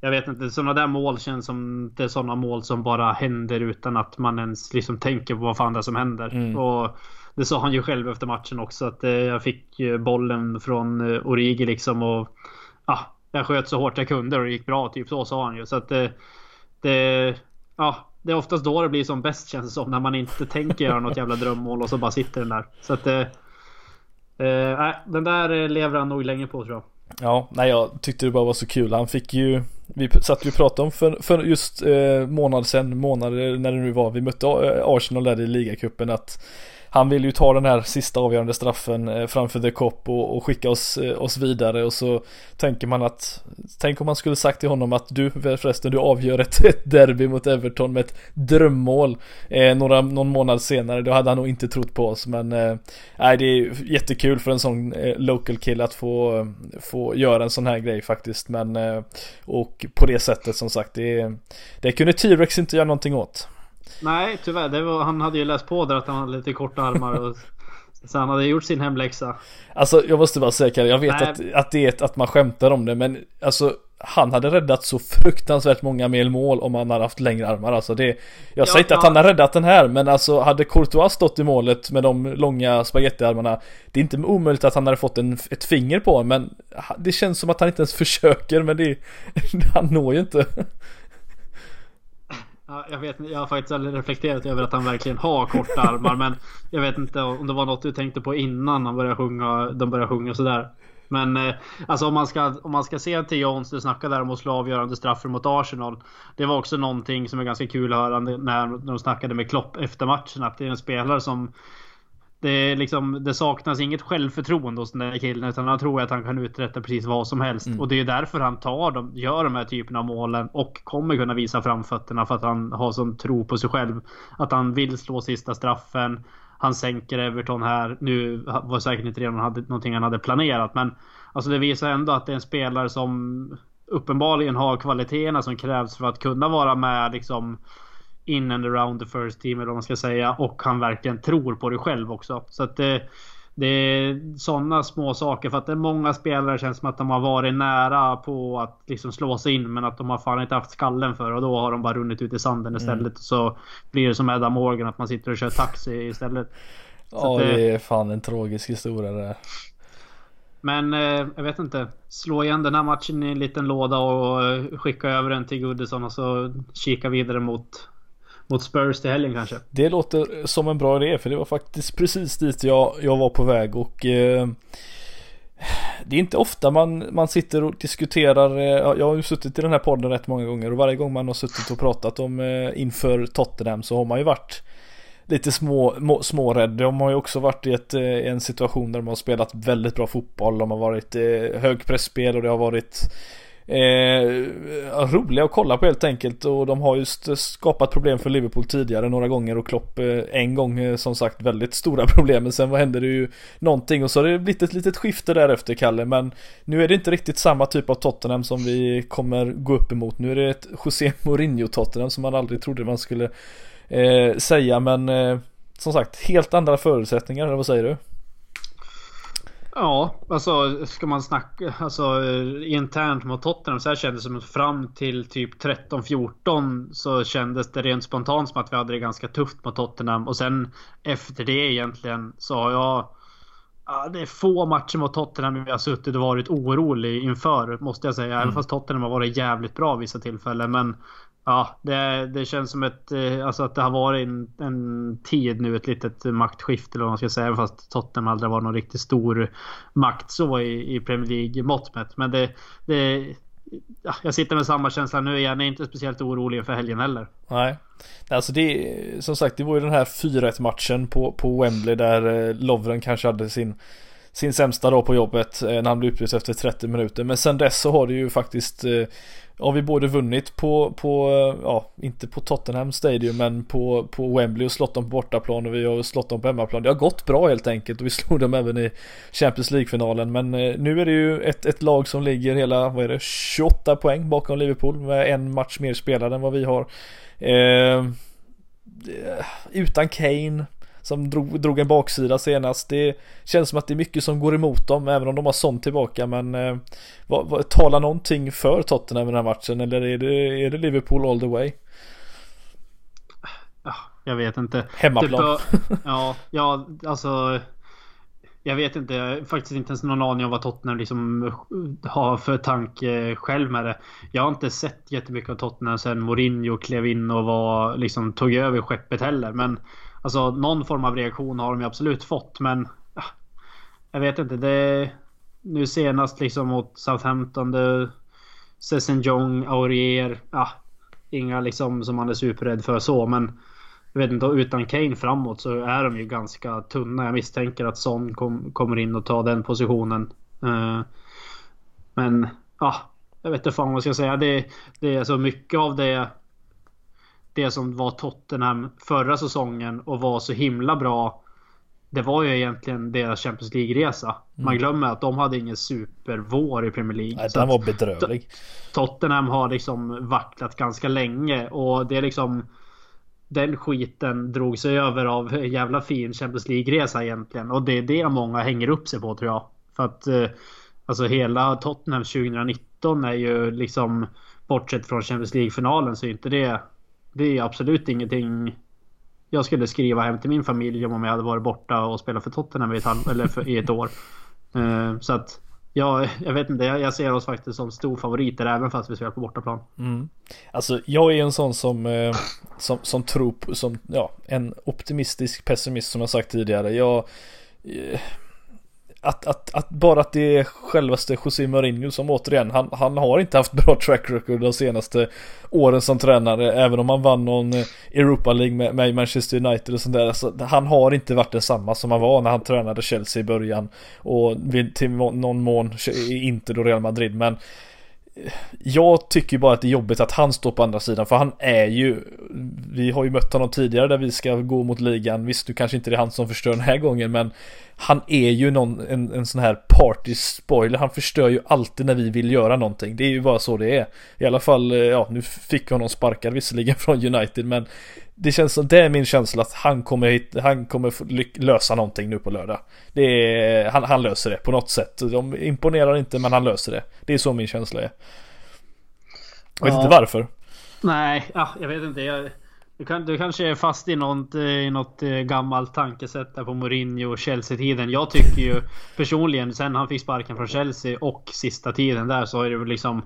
jag vet inte, sådana där mål känns som det är sådana mål som bara händer utan att man ens liksom tänker på vad fan det är som händer. Mm. Och det sa han ju själv efter matchen också att eh, jag fick bollen från eh, Origi liksom och ja, jag sköt så hårt jag kunde och det gick bra. Typ så sa han ju. Så att det, det, ja, det är oftast då det blir som bäst känns det som. När man inte tänker göra något jävla drömmål och så bara sitter den där. Så att eh, eh, den där lever han nog länge på tror jag. Ja, nej jag tyckte det bara var så kul. Han fick ju vi satt ju och pratade om för, för just eh, månad sen, månader när det nu var, vi mötte Arsenal där i ligacupen att han vill ju ta den här sista avgörande straffen eh, framför The Cop och, och skicka oss, eh, oss vidare. Och så tänker man att Tänk om man skulle sagt till honom att du förresten du avgör ett, ett *laughs* derby mot Everton med ett drömmål eh, några, någon månad senare. Då hade han nog inte trott på oss men eh, Nej det är jättekul för en sån eh, local kill att få, få göra en sån här grej faktiskt. Men eh, Och på det sättet som sagt det, det kunde T-Rex inte göra någonting åt. Nej tyvärr, det var, han hade ju läst på där att han hade lite korta armar och Så han hade gjort sin hemläxa. Alltså jag måste bara säga jag vet att, att det är att man skämtar om det men alltså han hade räddat så fruktansvärt många mer mål om han hade haft längre armar alltså det Jag ja, säger inte ja. att han har räddat den här men alltså hade Courtois stått i målet med de långa spagettiarmarna Det är inte omöjligt att han hade fått en, ett finger på men Det känns som att han inte ens försöker men det *laughs* Han når ju inte Ja, jag, vet, jag har faktiskt aldrig reflekterat över att han verkligen har korta armar. men jag vet inte om det var något du tänkte på innan han började sjunga, de började sjunga sådär. Men eh, alltså om man ska, om man ska se till Jones, du snackade där om att slå avgörande straffer mot Arsenal. Det var också någonting som är ganska kul att höra när de snackade med Klopp efter matchen. Att det är en spelare som det, liksom, det saknas inget självförtroende hos den där killen utan han tror att han kan uträtta precis vad som helst. Mm. Och det är därför han tar de, gör de här typerna av målen och kommer kunna visa framfötterna för att han har sån tro på sig själv. Att han vill slå sista straffen. Han sänker Everton här. Nu var säkert inte det någonting han hade planerat men alltså det visar ändå att det är en spelare som uppenbarligen har kvaliteterna som krävs för att kunna vara med liksom in and around the first team eller vad man ska säga. Och han verkligen tror på det själv också. Så att det, det är sådana små saker. För att det är många spelare känns som att de har varit nära på att liksom slå sig in. Men att de har fan inte haft skallen för och då har de bara runnit ut i sanden istället. Mm. Så blir det som Adam Morgan att man sitter och kör taxi istället. Ja det, det är fan en tragisk historia det. Men eh, jag vet inte. Slå igen den här matchen i en liten låda och eh, skicka över den till Goodison och så kika vidare mot mot Spurs till helgen kanske. Det låter som en bra idé för det var faktiskt precis dit jag, jag var på väg och eh, det är inte ofta man, man sitter och diskuterar, eh, jag har ju suttit i den här podden rätt många gånger och varje gång man har suttit och pratat om eh, inför Tottenham så har man ju varit lite små, må, smårädd. De har ju också varit i ett, eh, en situation där de har spelat väldigt bra fotboll. De har varit eh, högpressspel och det har varit Eh, roliga att kolla på helt enkelt. Och de har just eh, skapat problem för Liverpool tidigare några gånger. Och Klopp eh, en gång eh, som sagt väldigt stora *laughs* problem. Men sen vad hände det ju någonting. Och så har det blivit ett litet skifte därefter Kalle. Men nu är det inte riktigt samma typ av Tottenham som vi kommer gå upp emot. Nu är det ett José Mourinho Tottenham som man aldrig trodde man skulle eh, säga. Men eh, som sagt helt andra förutsättningar eller vad säger du? Ja, alltså ska man snacka alltså, internt mot Tottenham så här kändes det som att fram till typ 13-14 så kändes det rent spontant som att vi hade det ganska tufft mot Tottenham och sen efter det egentligen så har jag Ja, det är få matcher mot Tottenham jag har suttit och varit orolig inför måste jag säga. Mm. Även fast Tottenham har varit jävligt bra vissa tillfällen. Men Ja, det, det känns som ett, eh, alltså att det har varit en, en tid nu, ett litet maktskifte eller vad man ska säga. Fast Tottenham aldrig var någon riktigt stor makt så i, i Premier League mått mätt. Men det, det ja, jag sitter med samma känsla nu igen. Jag är inte speciellt orolig för helgen heller. Nej, alltså det som sagt, det var ju den här 4-1 matchen på, på Wembley där eh, Lovren kanske hade sin sin sämsta dag på jobbet eh, när han blev utbytt efter 30 minuter. Men sen dess så har det ju faktiskt har vi både vunnit på, på, ja, inte på Tottenham Stadium men på, på Wembley och slått dem på bortaplan och vi har slått dem på hemmaplan. Det har gått bra helt enkelt och vi *laughs* slog dem även i Champions League-finalen. Men eh, nu är det ju ett, ett lag som ligger hela, vad är det, 28 poäng bakom Liverpool med en match mer spelad än vad vi har. Eh, utan Kane som drog, drog en baksida senast. Det känns som att det är mycket som går emot dem även om de har sånt tillbaka men eh, vad, vad, talar någonting för Tottenham i den här matchen eller är det, är det Liverpool all the way? Jag vet inte. Hemmaplan. Typ, *laughs* ja, ja, alltså. Jag vet inte, jag har faktiskt inte ens någon aning om vad Tottenham liksom har för tanke själv med det. Jag har inte sett jättemycket av Tottenham sen Mourinho klev in och var, liksom, tog över skeppet heller. Men Alltså någon form av reaktion har de ju absolut fått men... Ja, jag vet inte. Det... Nu senast liksom mot Southampton. Det... Aurier. Ja, inga liksom som man är superrädd för så men... Jag vet inte, utan Kane framåt så är de ju ganska tunna. Jag misstänker att Son kom, kommer in och tar den positionen. Uh, men ja, jag vet inte fan vad jag ska säga. Det, det är så mycket av det det som var Tottenham förra säsongen och var så himla bra. Det var ju egentligen deras Champions League-resa. Man mm. glömmer att de hade ingen supervår i Premier League. Nej, den var bedrövlig. Tottenham har liksom vacklat ganska länge och det är liksom den skiten drog sig över av jävla fin Champions League-resa egentligen. Och det är det många hänger upp sig på tror jag. För att eh, alltså hela Tottenham 2019 är ju liksom bortsett från Champions League-finalen så är inte det det är absolut ingenting jag skulle skriva hem till min familj om jag hade varit borta och spelat för Tottenham i ett, halv, eller för, i ett år. Uh, så att Ja, jag vet inte. Jag, ser oss faktiskt som storfavoriter även fast vi spelar på bortaplan. Mm. Alltså jag är en sån som, eh, som, som tror på, som, ja, en optimistisk pessimist som jag sagt tidigare. Jag, eh, att, att, att, bara att det är självaste José Mourinho som återigen, han, han har inte haft bra track record de senaste åren som tränare, även om han vann någon Europa League med, med Manchester United och sånt där. Alltså, han har inte varit densamma som han var när han tränade Chelsea i början och till någon mån inte då Real Madrid, men jag tycker bara att det är jobbigt att han står på andra sidan för han är ju Vi har ju mött honom tidigare där vi ska gå mot ligan Visst, du kanske inte det är han som förstör den här gången men han är ju någon, en, en sån här party spoiler Han förstör ju alltid när vi vill göra någonting Det är ju bara så det är I alla fall, eh, ja nu fick honom sparkad visserligen *laughs* från United men det känns som, det är min känsla att han kommer hit, han kommer lösa någonting nu på lördag. Det är, han, han löser det på något sätt. De imponerar inte men han löser det. Det är så min känsla är. Jag vet ja. inte varför. Nej, ja, jag vet inte. Jag, du, kan, du kanske är fast i något, eh, i något eh, gammalt tankesätt där på Mourinho och Chelsea-tiden. Jag tycker ju personligen sen han fick sparken från Chelsea och sista tiden där så har det väl liksom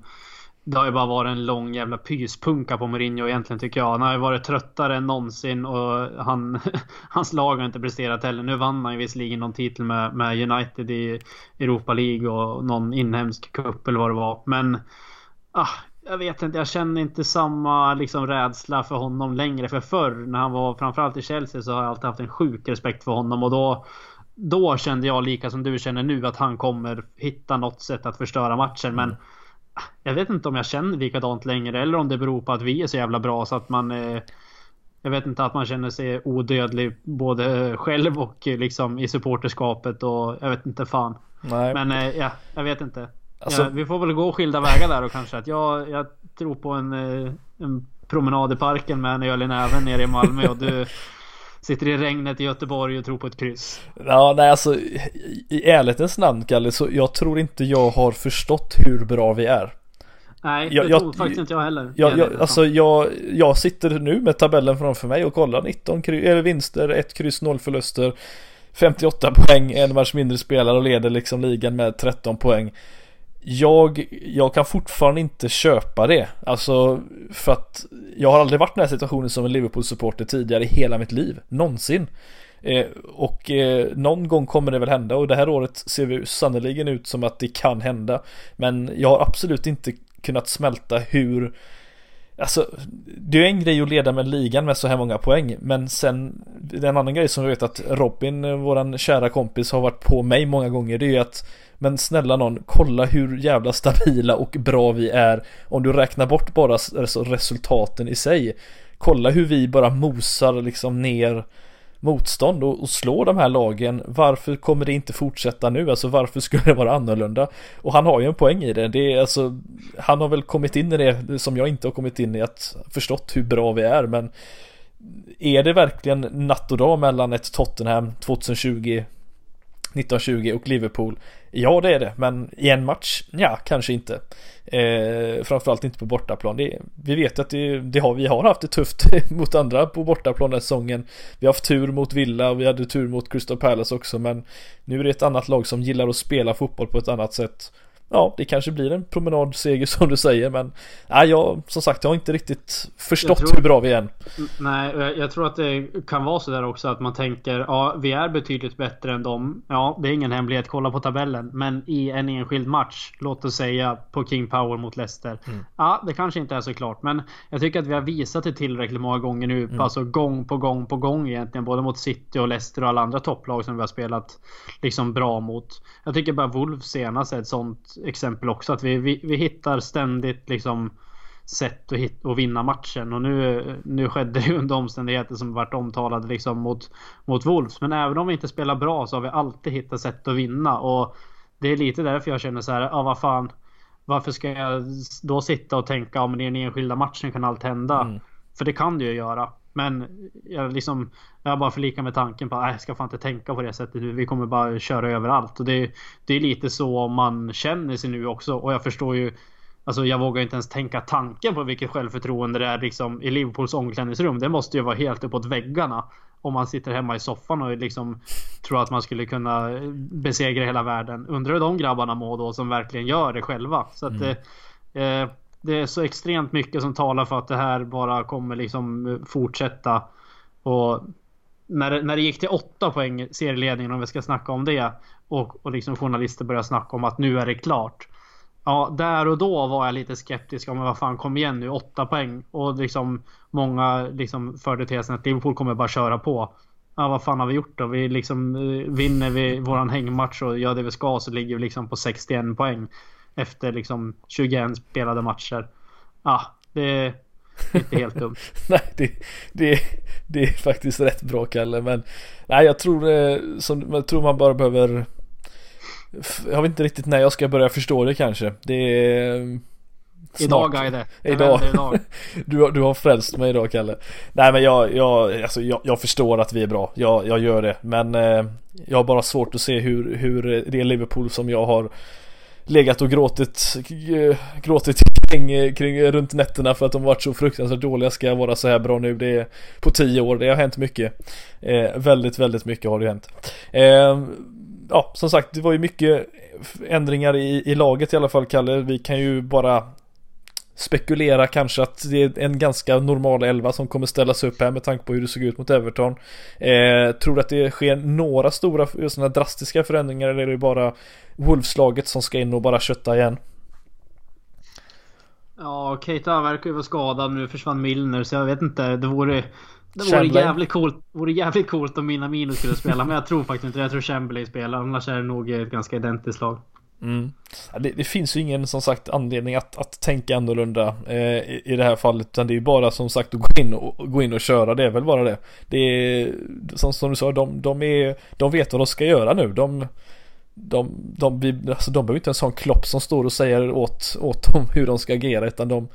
det har ju bara varit en lång jävla pyspunka på Mourinho egentligen tycker jag. Han har ju varit tröttare än någonsin och han, *laughs* hans lag har inte presterat heller. Nu vann han ju visserligen någon titel med, med United i Europa League och någon inhemsk cup eller vad det var. Men ah, jag vet inte, jag känner inte samma liksom rädsla för honom längre. För förr när han var framförallt i Chelsea så har jag alltid haft en sjuk respekt för honom och då då kände jag lika som du känner nu att han kommer hitta något sätt att förstöra matchen. Men mm jag vet inte om jag känner likadant längre eller om det beror på att vi är så jävla bra så att man eh, Jag vet inte att man känner sig odödlig både själv och liksom i supporterskapet och jag vet inte fan. Nej. Men eh, ja, jag vet inte. Alltså... Ja, vi får väl gå skilda vägar där och kanske att jag, jag tror på en, eh, en promenad i parken med en öl i näven nere i Malmö och du *laughs* Sitter i regnet i Göteborg och tror på ett kryss. Ja, nej alltså i ärlighetens namn Kalle, så jag tror inte jag har förstått hur bra vi är. Nej, jag, det jag, tror faktiskt inte jag heller. Jag, jag, alltså jag, jag sitter nu med tabellen framför mig och kollar 19 kry, eller vinster, 1 kryss, 0 förluster. 58 poäng, en match mindre spelare och leder liksom ligan med 13 poäng jag, jag kan fortfarande inte köpa det. Alltså för att jag har aldrig varit i den här situationen som en Liverpool-supporter tidigare i hela mitt liv. Någonsin. Eh, och eh, någon gång kommer det väl hända och det här året ser vi sannerligen ut som att det kan hända. Men jag har absolut inte kunnat smälta hur Alltså, det är en grej att leda med ligan med så här många poäng Men sen Det är En annan grej som jag vet att Robin, våran kära kompis, har varit på mig många gånger Det är ju att men snälla någon, kolla hur jävla stabila och bra vi är om du räknar bort bara alltså resultaten i sig. Kolla hur vi bara mosar liksom ner motstånd och, och slår de här lagen. Varför kommer det inte fortsätta nu? Alltså varför skulle det vara annorlunda? Och han har ju en poäng i det. Det är alltså Han har väl kommit in i det som jag inte har kommit in i att förstått hur bra vi är men Är det verkligen natt och dag mellan ett Tottenham 2020 1920 och Liverpool Ja det är det, men i en match? Ja, kanske inte. Eh, framförallt inte på bortaplan. Det, vi vet att det, det, har, vi har haft det tufft *laughs* mot andra på bortaplan den säsongen. Vi har haft tur mot Villa och vi hade tur mot Crystal Palace också men nu är det ett annat lag som gillar att spela fotboll på ett annat sätt ja, det kanske blir en promenadseger *laughs* som du säger men nej, jag som sagt jag har inte riktigt förstått tror, hur bra vi är än. Nej, jag tror att det kan vara så där också att man tänker ja, vi är betydligt bättre än dem. Ja, det är ingen hemlighet. Kolla på tabellen. Men i en enskild match, låt oss säga på King Power mot Leicester. Mm. Ja, det kanske inte är så klart, men jag tycker att vi har visat det tillräckligt många gånger nu. Mm. Alltså gång på gång på gång egentligen, både mot City och Leicester och alla andra topplag som vi har spelat liksom bra mot. Jag tycker bara Wolves senast är ett sånt exempel också. Att vi, vi, vi hittar ständigt liksom sätt att, hit, att vinna matchen. Och nu, nu skedde det under omständigheter som varit omtalade liksom mot, mot Wolves. Men även om vi inte spelar bra så har vi alltid hittat sätt att vinna. Och det är lite därför jag känner så här, ja vad fan. Varför ska jag då sitta och tänka om ja, i den enskilda matchen kan allt hända? Mm. För det kan det ju göra. Men jag liksom Jag bara förlikar med tanken på att jag ska fan inte tänka på det sättet Vi kommer bara köra över allt och det, det är lite så man känner sig nu också och jag förstår ju Alltså jag vågar inte ens tänka tanken på vilket självförtroende det är liksom i Liverpools omklädningsrum. Det måste ju vara helt uppåt väggarna. Om man sitter hemma i soffan och liksom tror att man skulle kunna besegra hela världen. Undrar hur de grabbarna mår då som verkligen gör det själva. Så att mm. eh, det är så extremt mycket som talar för att det här bara kommer liksom fortsätta. Och när, när det gick till åtta poäng serieledningen om vi ska snacka om det. Och, och liksom journalister började snacka om att nu är det klart. Ja, där och då var jag lite skeptisk. om vad fan, kom igen nu. åtta poäng. Och liksom många liksom förde tesen att Liverpool kommer bara köra på. Ja, vad fan har vi gjort då? Vi liksom eh, vinner vi våran hängmatch och gör det vi ska så ligger vi liksom på 61 poäng. Efter liksom 21 spelade matcher. Ja, det är inte helt dumt. *laughs* nej, det, det, det är faktiskt rätt bra Kalle. Men nej, jag tror, eh, som, jag tror man bara behöver jag vet inte riktigt när jag ska börja förstå det kanske. Det är Snart. Idag Gaide. *laughs* Idag. idag. *laughs* du, du har frälst mig idag Kalle. Nej men jag, jag, alltså, jag, jag förstår att vi är bra. Jag, jag gör det. Men eh, jag har bara svårt att se hur, hur det Liverpool som jag har legat och gråtit, eh, gråtit kring, kring runt nätterna för att de varit så fruktansvärt dåliga ska vara så här bra nu. Det är på tio år. Det har hänt mycket. Eh, väldigt, väldigt mycket har det hänt. Eh, ja, som sagt, det var ju mycket ändringar i, i laget i alla fall, Kalle. Vi kan ju bara spekulera kanske att det är en ganska normal elva som kommer ställas upp här med tanke på hur det såg ut mot Everton. Eh, tror du att det sker några stora sådana drastiska förändringar eller är det bara Wolves-laget som ska in och bara kötta igen? Ja, Keita verkar ju vara skadad nu försvann Milner så jag vet inte. Det vore det vore jävligt, coolt, vore jävligt coolt om Minamino skulle spela men jag tror faktiskt inte Jag tror Chamberlain spelar annars är det nog ett ganska identiskt lag. Mm. Det, det, finns ju ingen som sagt anledning att, att tänka annorlunda eh, i, i det här fallet utan det är ju bara som sagt att gå in och, gå in och köra det är väl bara det. Det är som, som du sa, de, de, är, de vet vad de ska göra nu. De, de, de, vi, alltså de behöver inte en sån klopp som står och säger åt, åt dem *laughs* hur de ska agera utan de,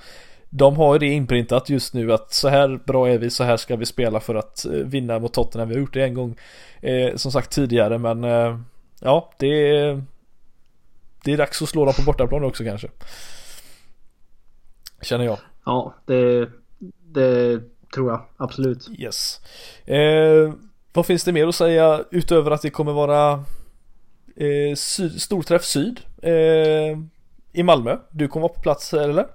de har ju det inprintat just nu att så här bra är vi, så här ska vi spela för att eh, vinna mot Tottenham. Vi har gjort det en gång eh, som sagt tidigare men eh, ja, det är, det är dags att slå dem på bortaplan också kanske. Känner jag. Ja, det, det tror jag absolut. Yes. Eh, vad finns det mer att säga utöver att det kommer vara eh, syd, Storträff Syd eh, i Malmö? Du kommer vara på plats eller?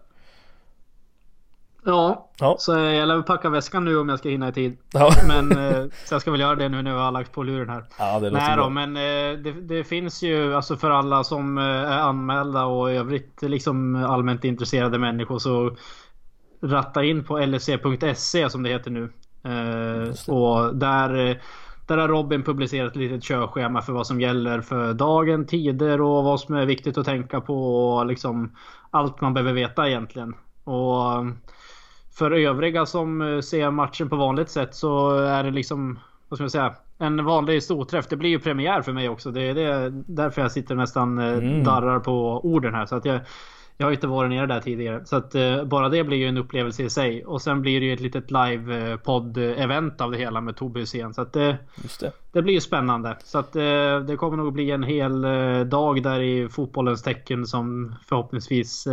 Ja, ja. så jag lär packa väskan nu om jag ska hinna i tid. Ja. *laughs* Men eh, så jag ska väl göra det nu när jag har lagt på luren här. Ja, det Nej då, men eh, det, det, finns ju alltså för alla som eh, är anmälda och i övrigt liksom allmänt intresserade människor så ratta in på lfc.se som det heter nu. Eh, och där där har Robin publicerat ett litet körschema för vad som gäller för dagen, tider och vad som är viktigt att tänka på och liksom allt man behöver veta egentligen. Och för övriga som eh, ser matchen på vanligt sätt så är det liksom, vad ska man säga, en vanlig storträff. Det blir ju premiär för mig också. Det är det, därför jag sitter nästan eh, mm. darrar på orden här. Så att jag, jag har inte varit nere där tidigare. Så att uh, bara det blir ju en upplevelse i sig. Och sen blir det ju ett litet live podd event av det hela med Tobbe Hysén. Så att uh, det. det. blir ju spännande. Så att det kommer nog bli en hel dag där i fotbollens tecken som förhoppningsvis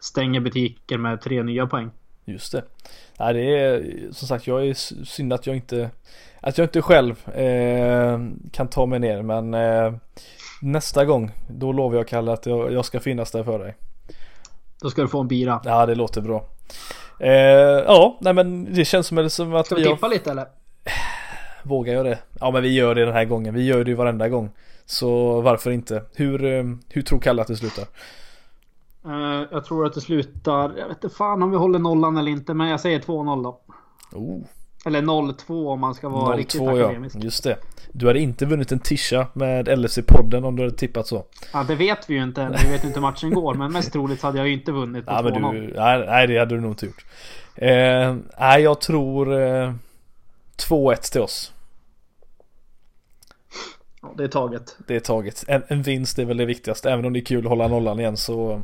stänger butiker med tre nya poäng. Just det. Nej, det är som sagt, jag är synd att jag inte att jag inte själv eh, kan ta mig ner men eh, nästa gång då lovar jag Kalle att jag, jag, ska finnas där för dig. Då ska du få en bira. Ja, det låter bra. Eh, ja, nej men det känns som, som att ska vi, vi tippa lite eller? Vågar jag det? Ja, men vi gör det den här gången. Vi gör det ju varenda gång. Så varför inte? Hur, eh, hur tror Kalle att det slutar? Uh, jag tror att det slutar, jag vet inte fan om vi håller nollan eller inte, men jag säger 2-0 då. Oh. Eller 0-2 om man ska vara 0-2, riktigt akademisk. Ja, just det. Du hade inte vunnit en tisha med LFC-podden om du hade tippat så. Ja, det vet vi ju inte. Vi vet inte hur matchen går. Men mest troligt hade jag ju inte vunnit på ja, 2-0. Du, nej, nej, det hade du nog inte gjort. Eh, nej, jag tror eh, 2-1 till oss. Ja, det är taget. Det är taget. En, en vinst är väl det viktigaste. Även om det är kul att hålla nollan igen så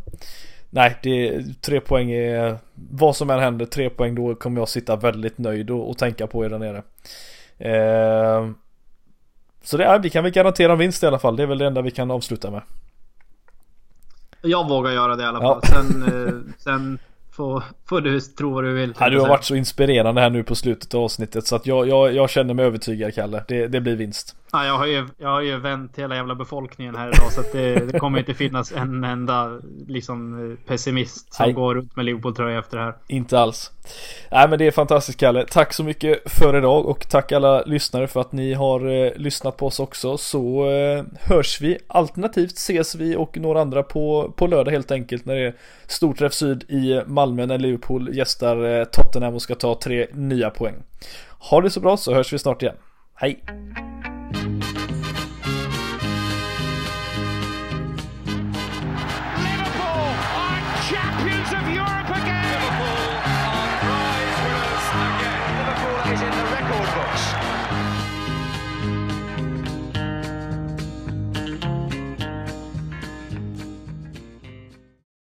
Nej, det är, tre poäng är Vad som än händer, tre poäng då kommer jag sitta väldigt nöjd och, och tänka på er där nere eh, Så det är, vi kan väl garantera en vinst i alla fall Det är väl det enda vi kan avsluta med Jag vågar göra det i alla fall ja. Sen, eh, sen får, får du tro vad du vill ja, Du har varit så inspirerande här nu på slutet av avsnittet Så att jag, jag, jag känner mig övertygad Kalle det, det blir vinst Ja, jag, har ju, jag har ju vänt hela jävla befolkningen här idag så att det, det kommer inte finnas en enda liksom, pessimist som Nej. går runt med Liverpool-tröja efter det här. Inte alls. Nej men det är fantastiskt Kalle. Tack så mycket för idag och tack alla lyssnare för att ni har eh, lyssnat på oss också. Så eh, hörs vi. Alternativt ses vi och några andra på, på lördag helt enkelt när det är Storträff Syd i Malmö när Liverpool gästar eh, Tottenham och ska ta tre nya poäng. Ha det så bra så hörs vi snart igen. Hej!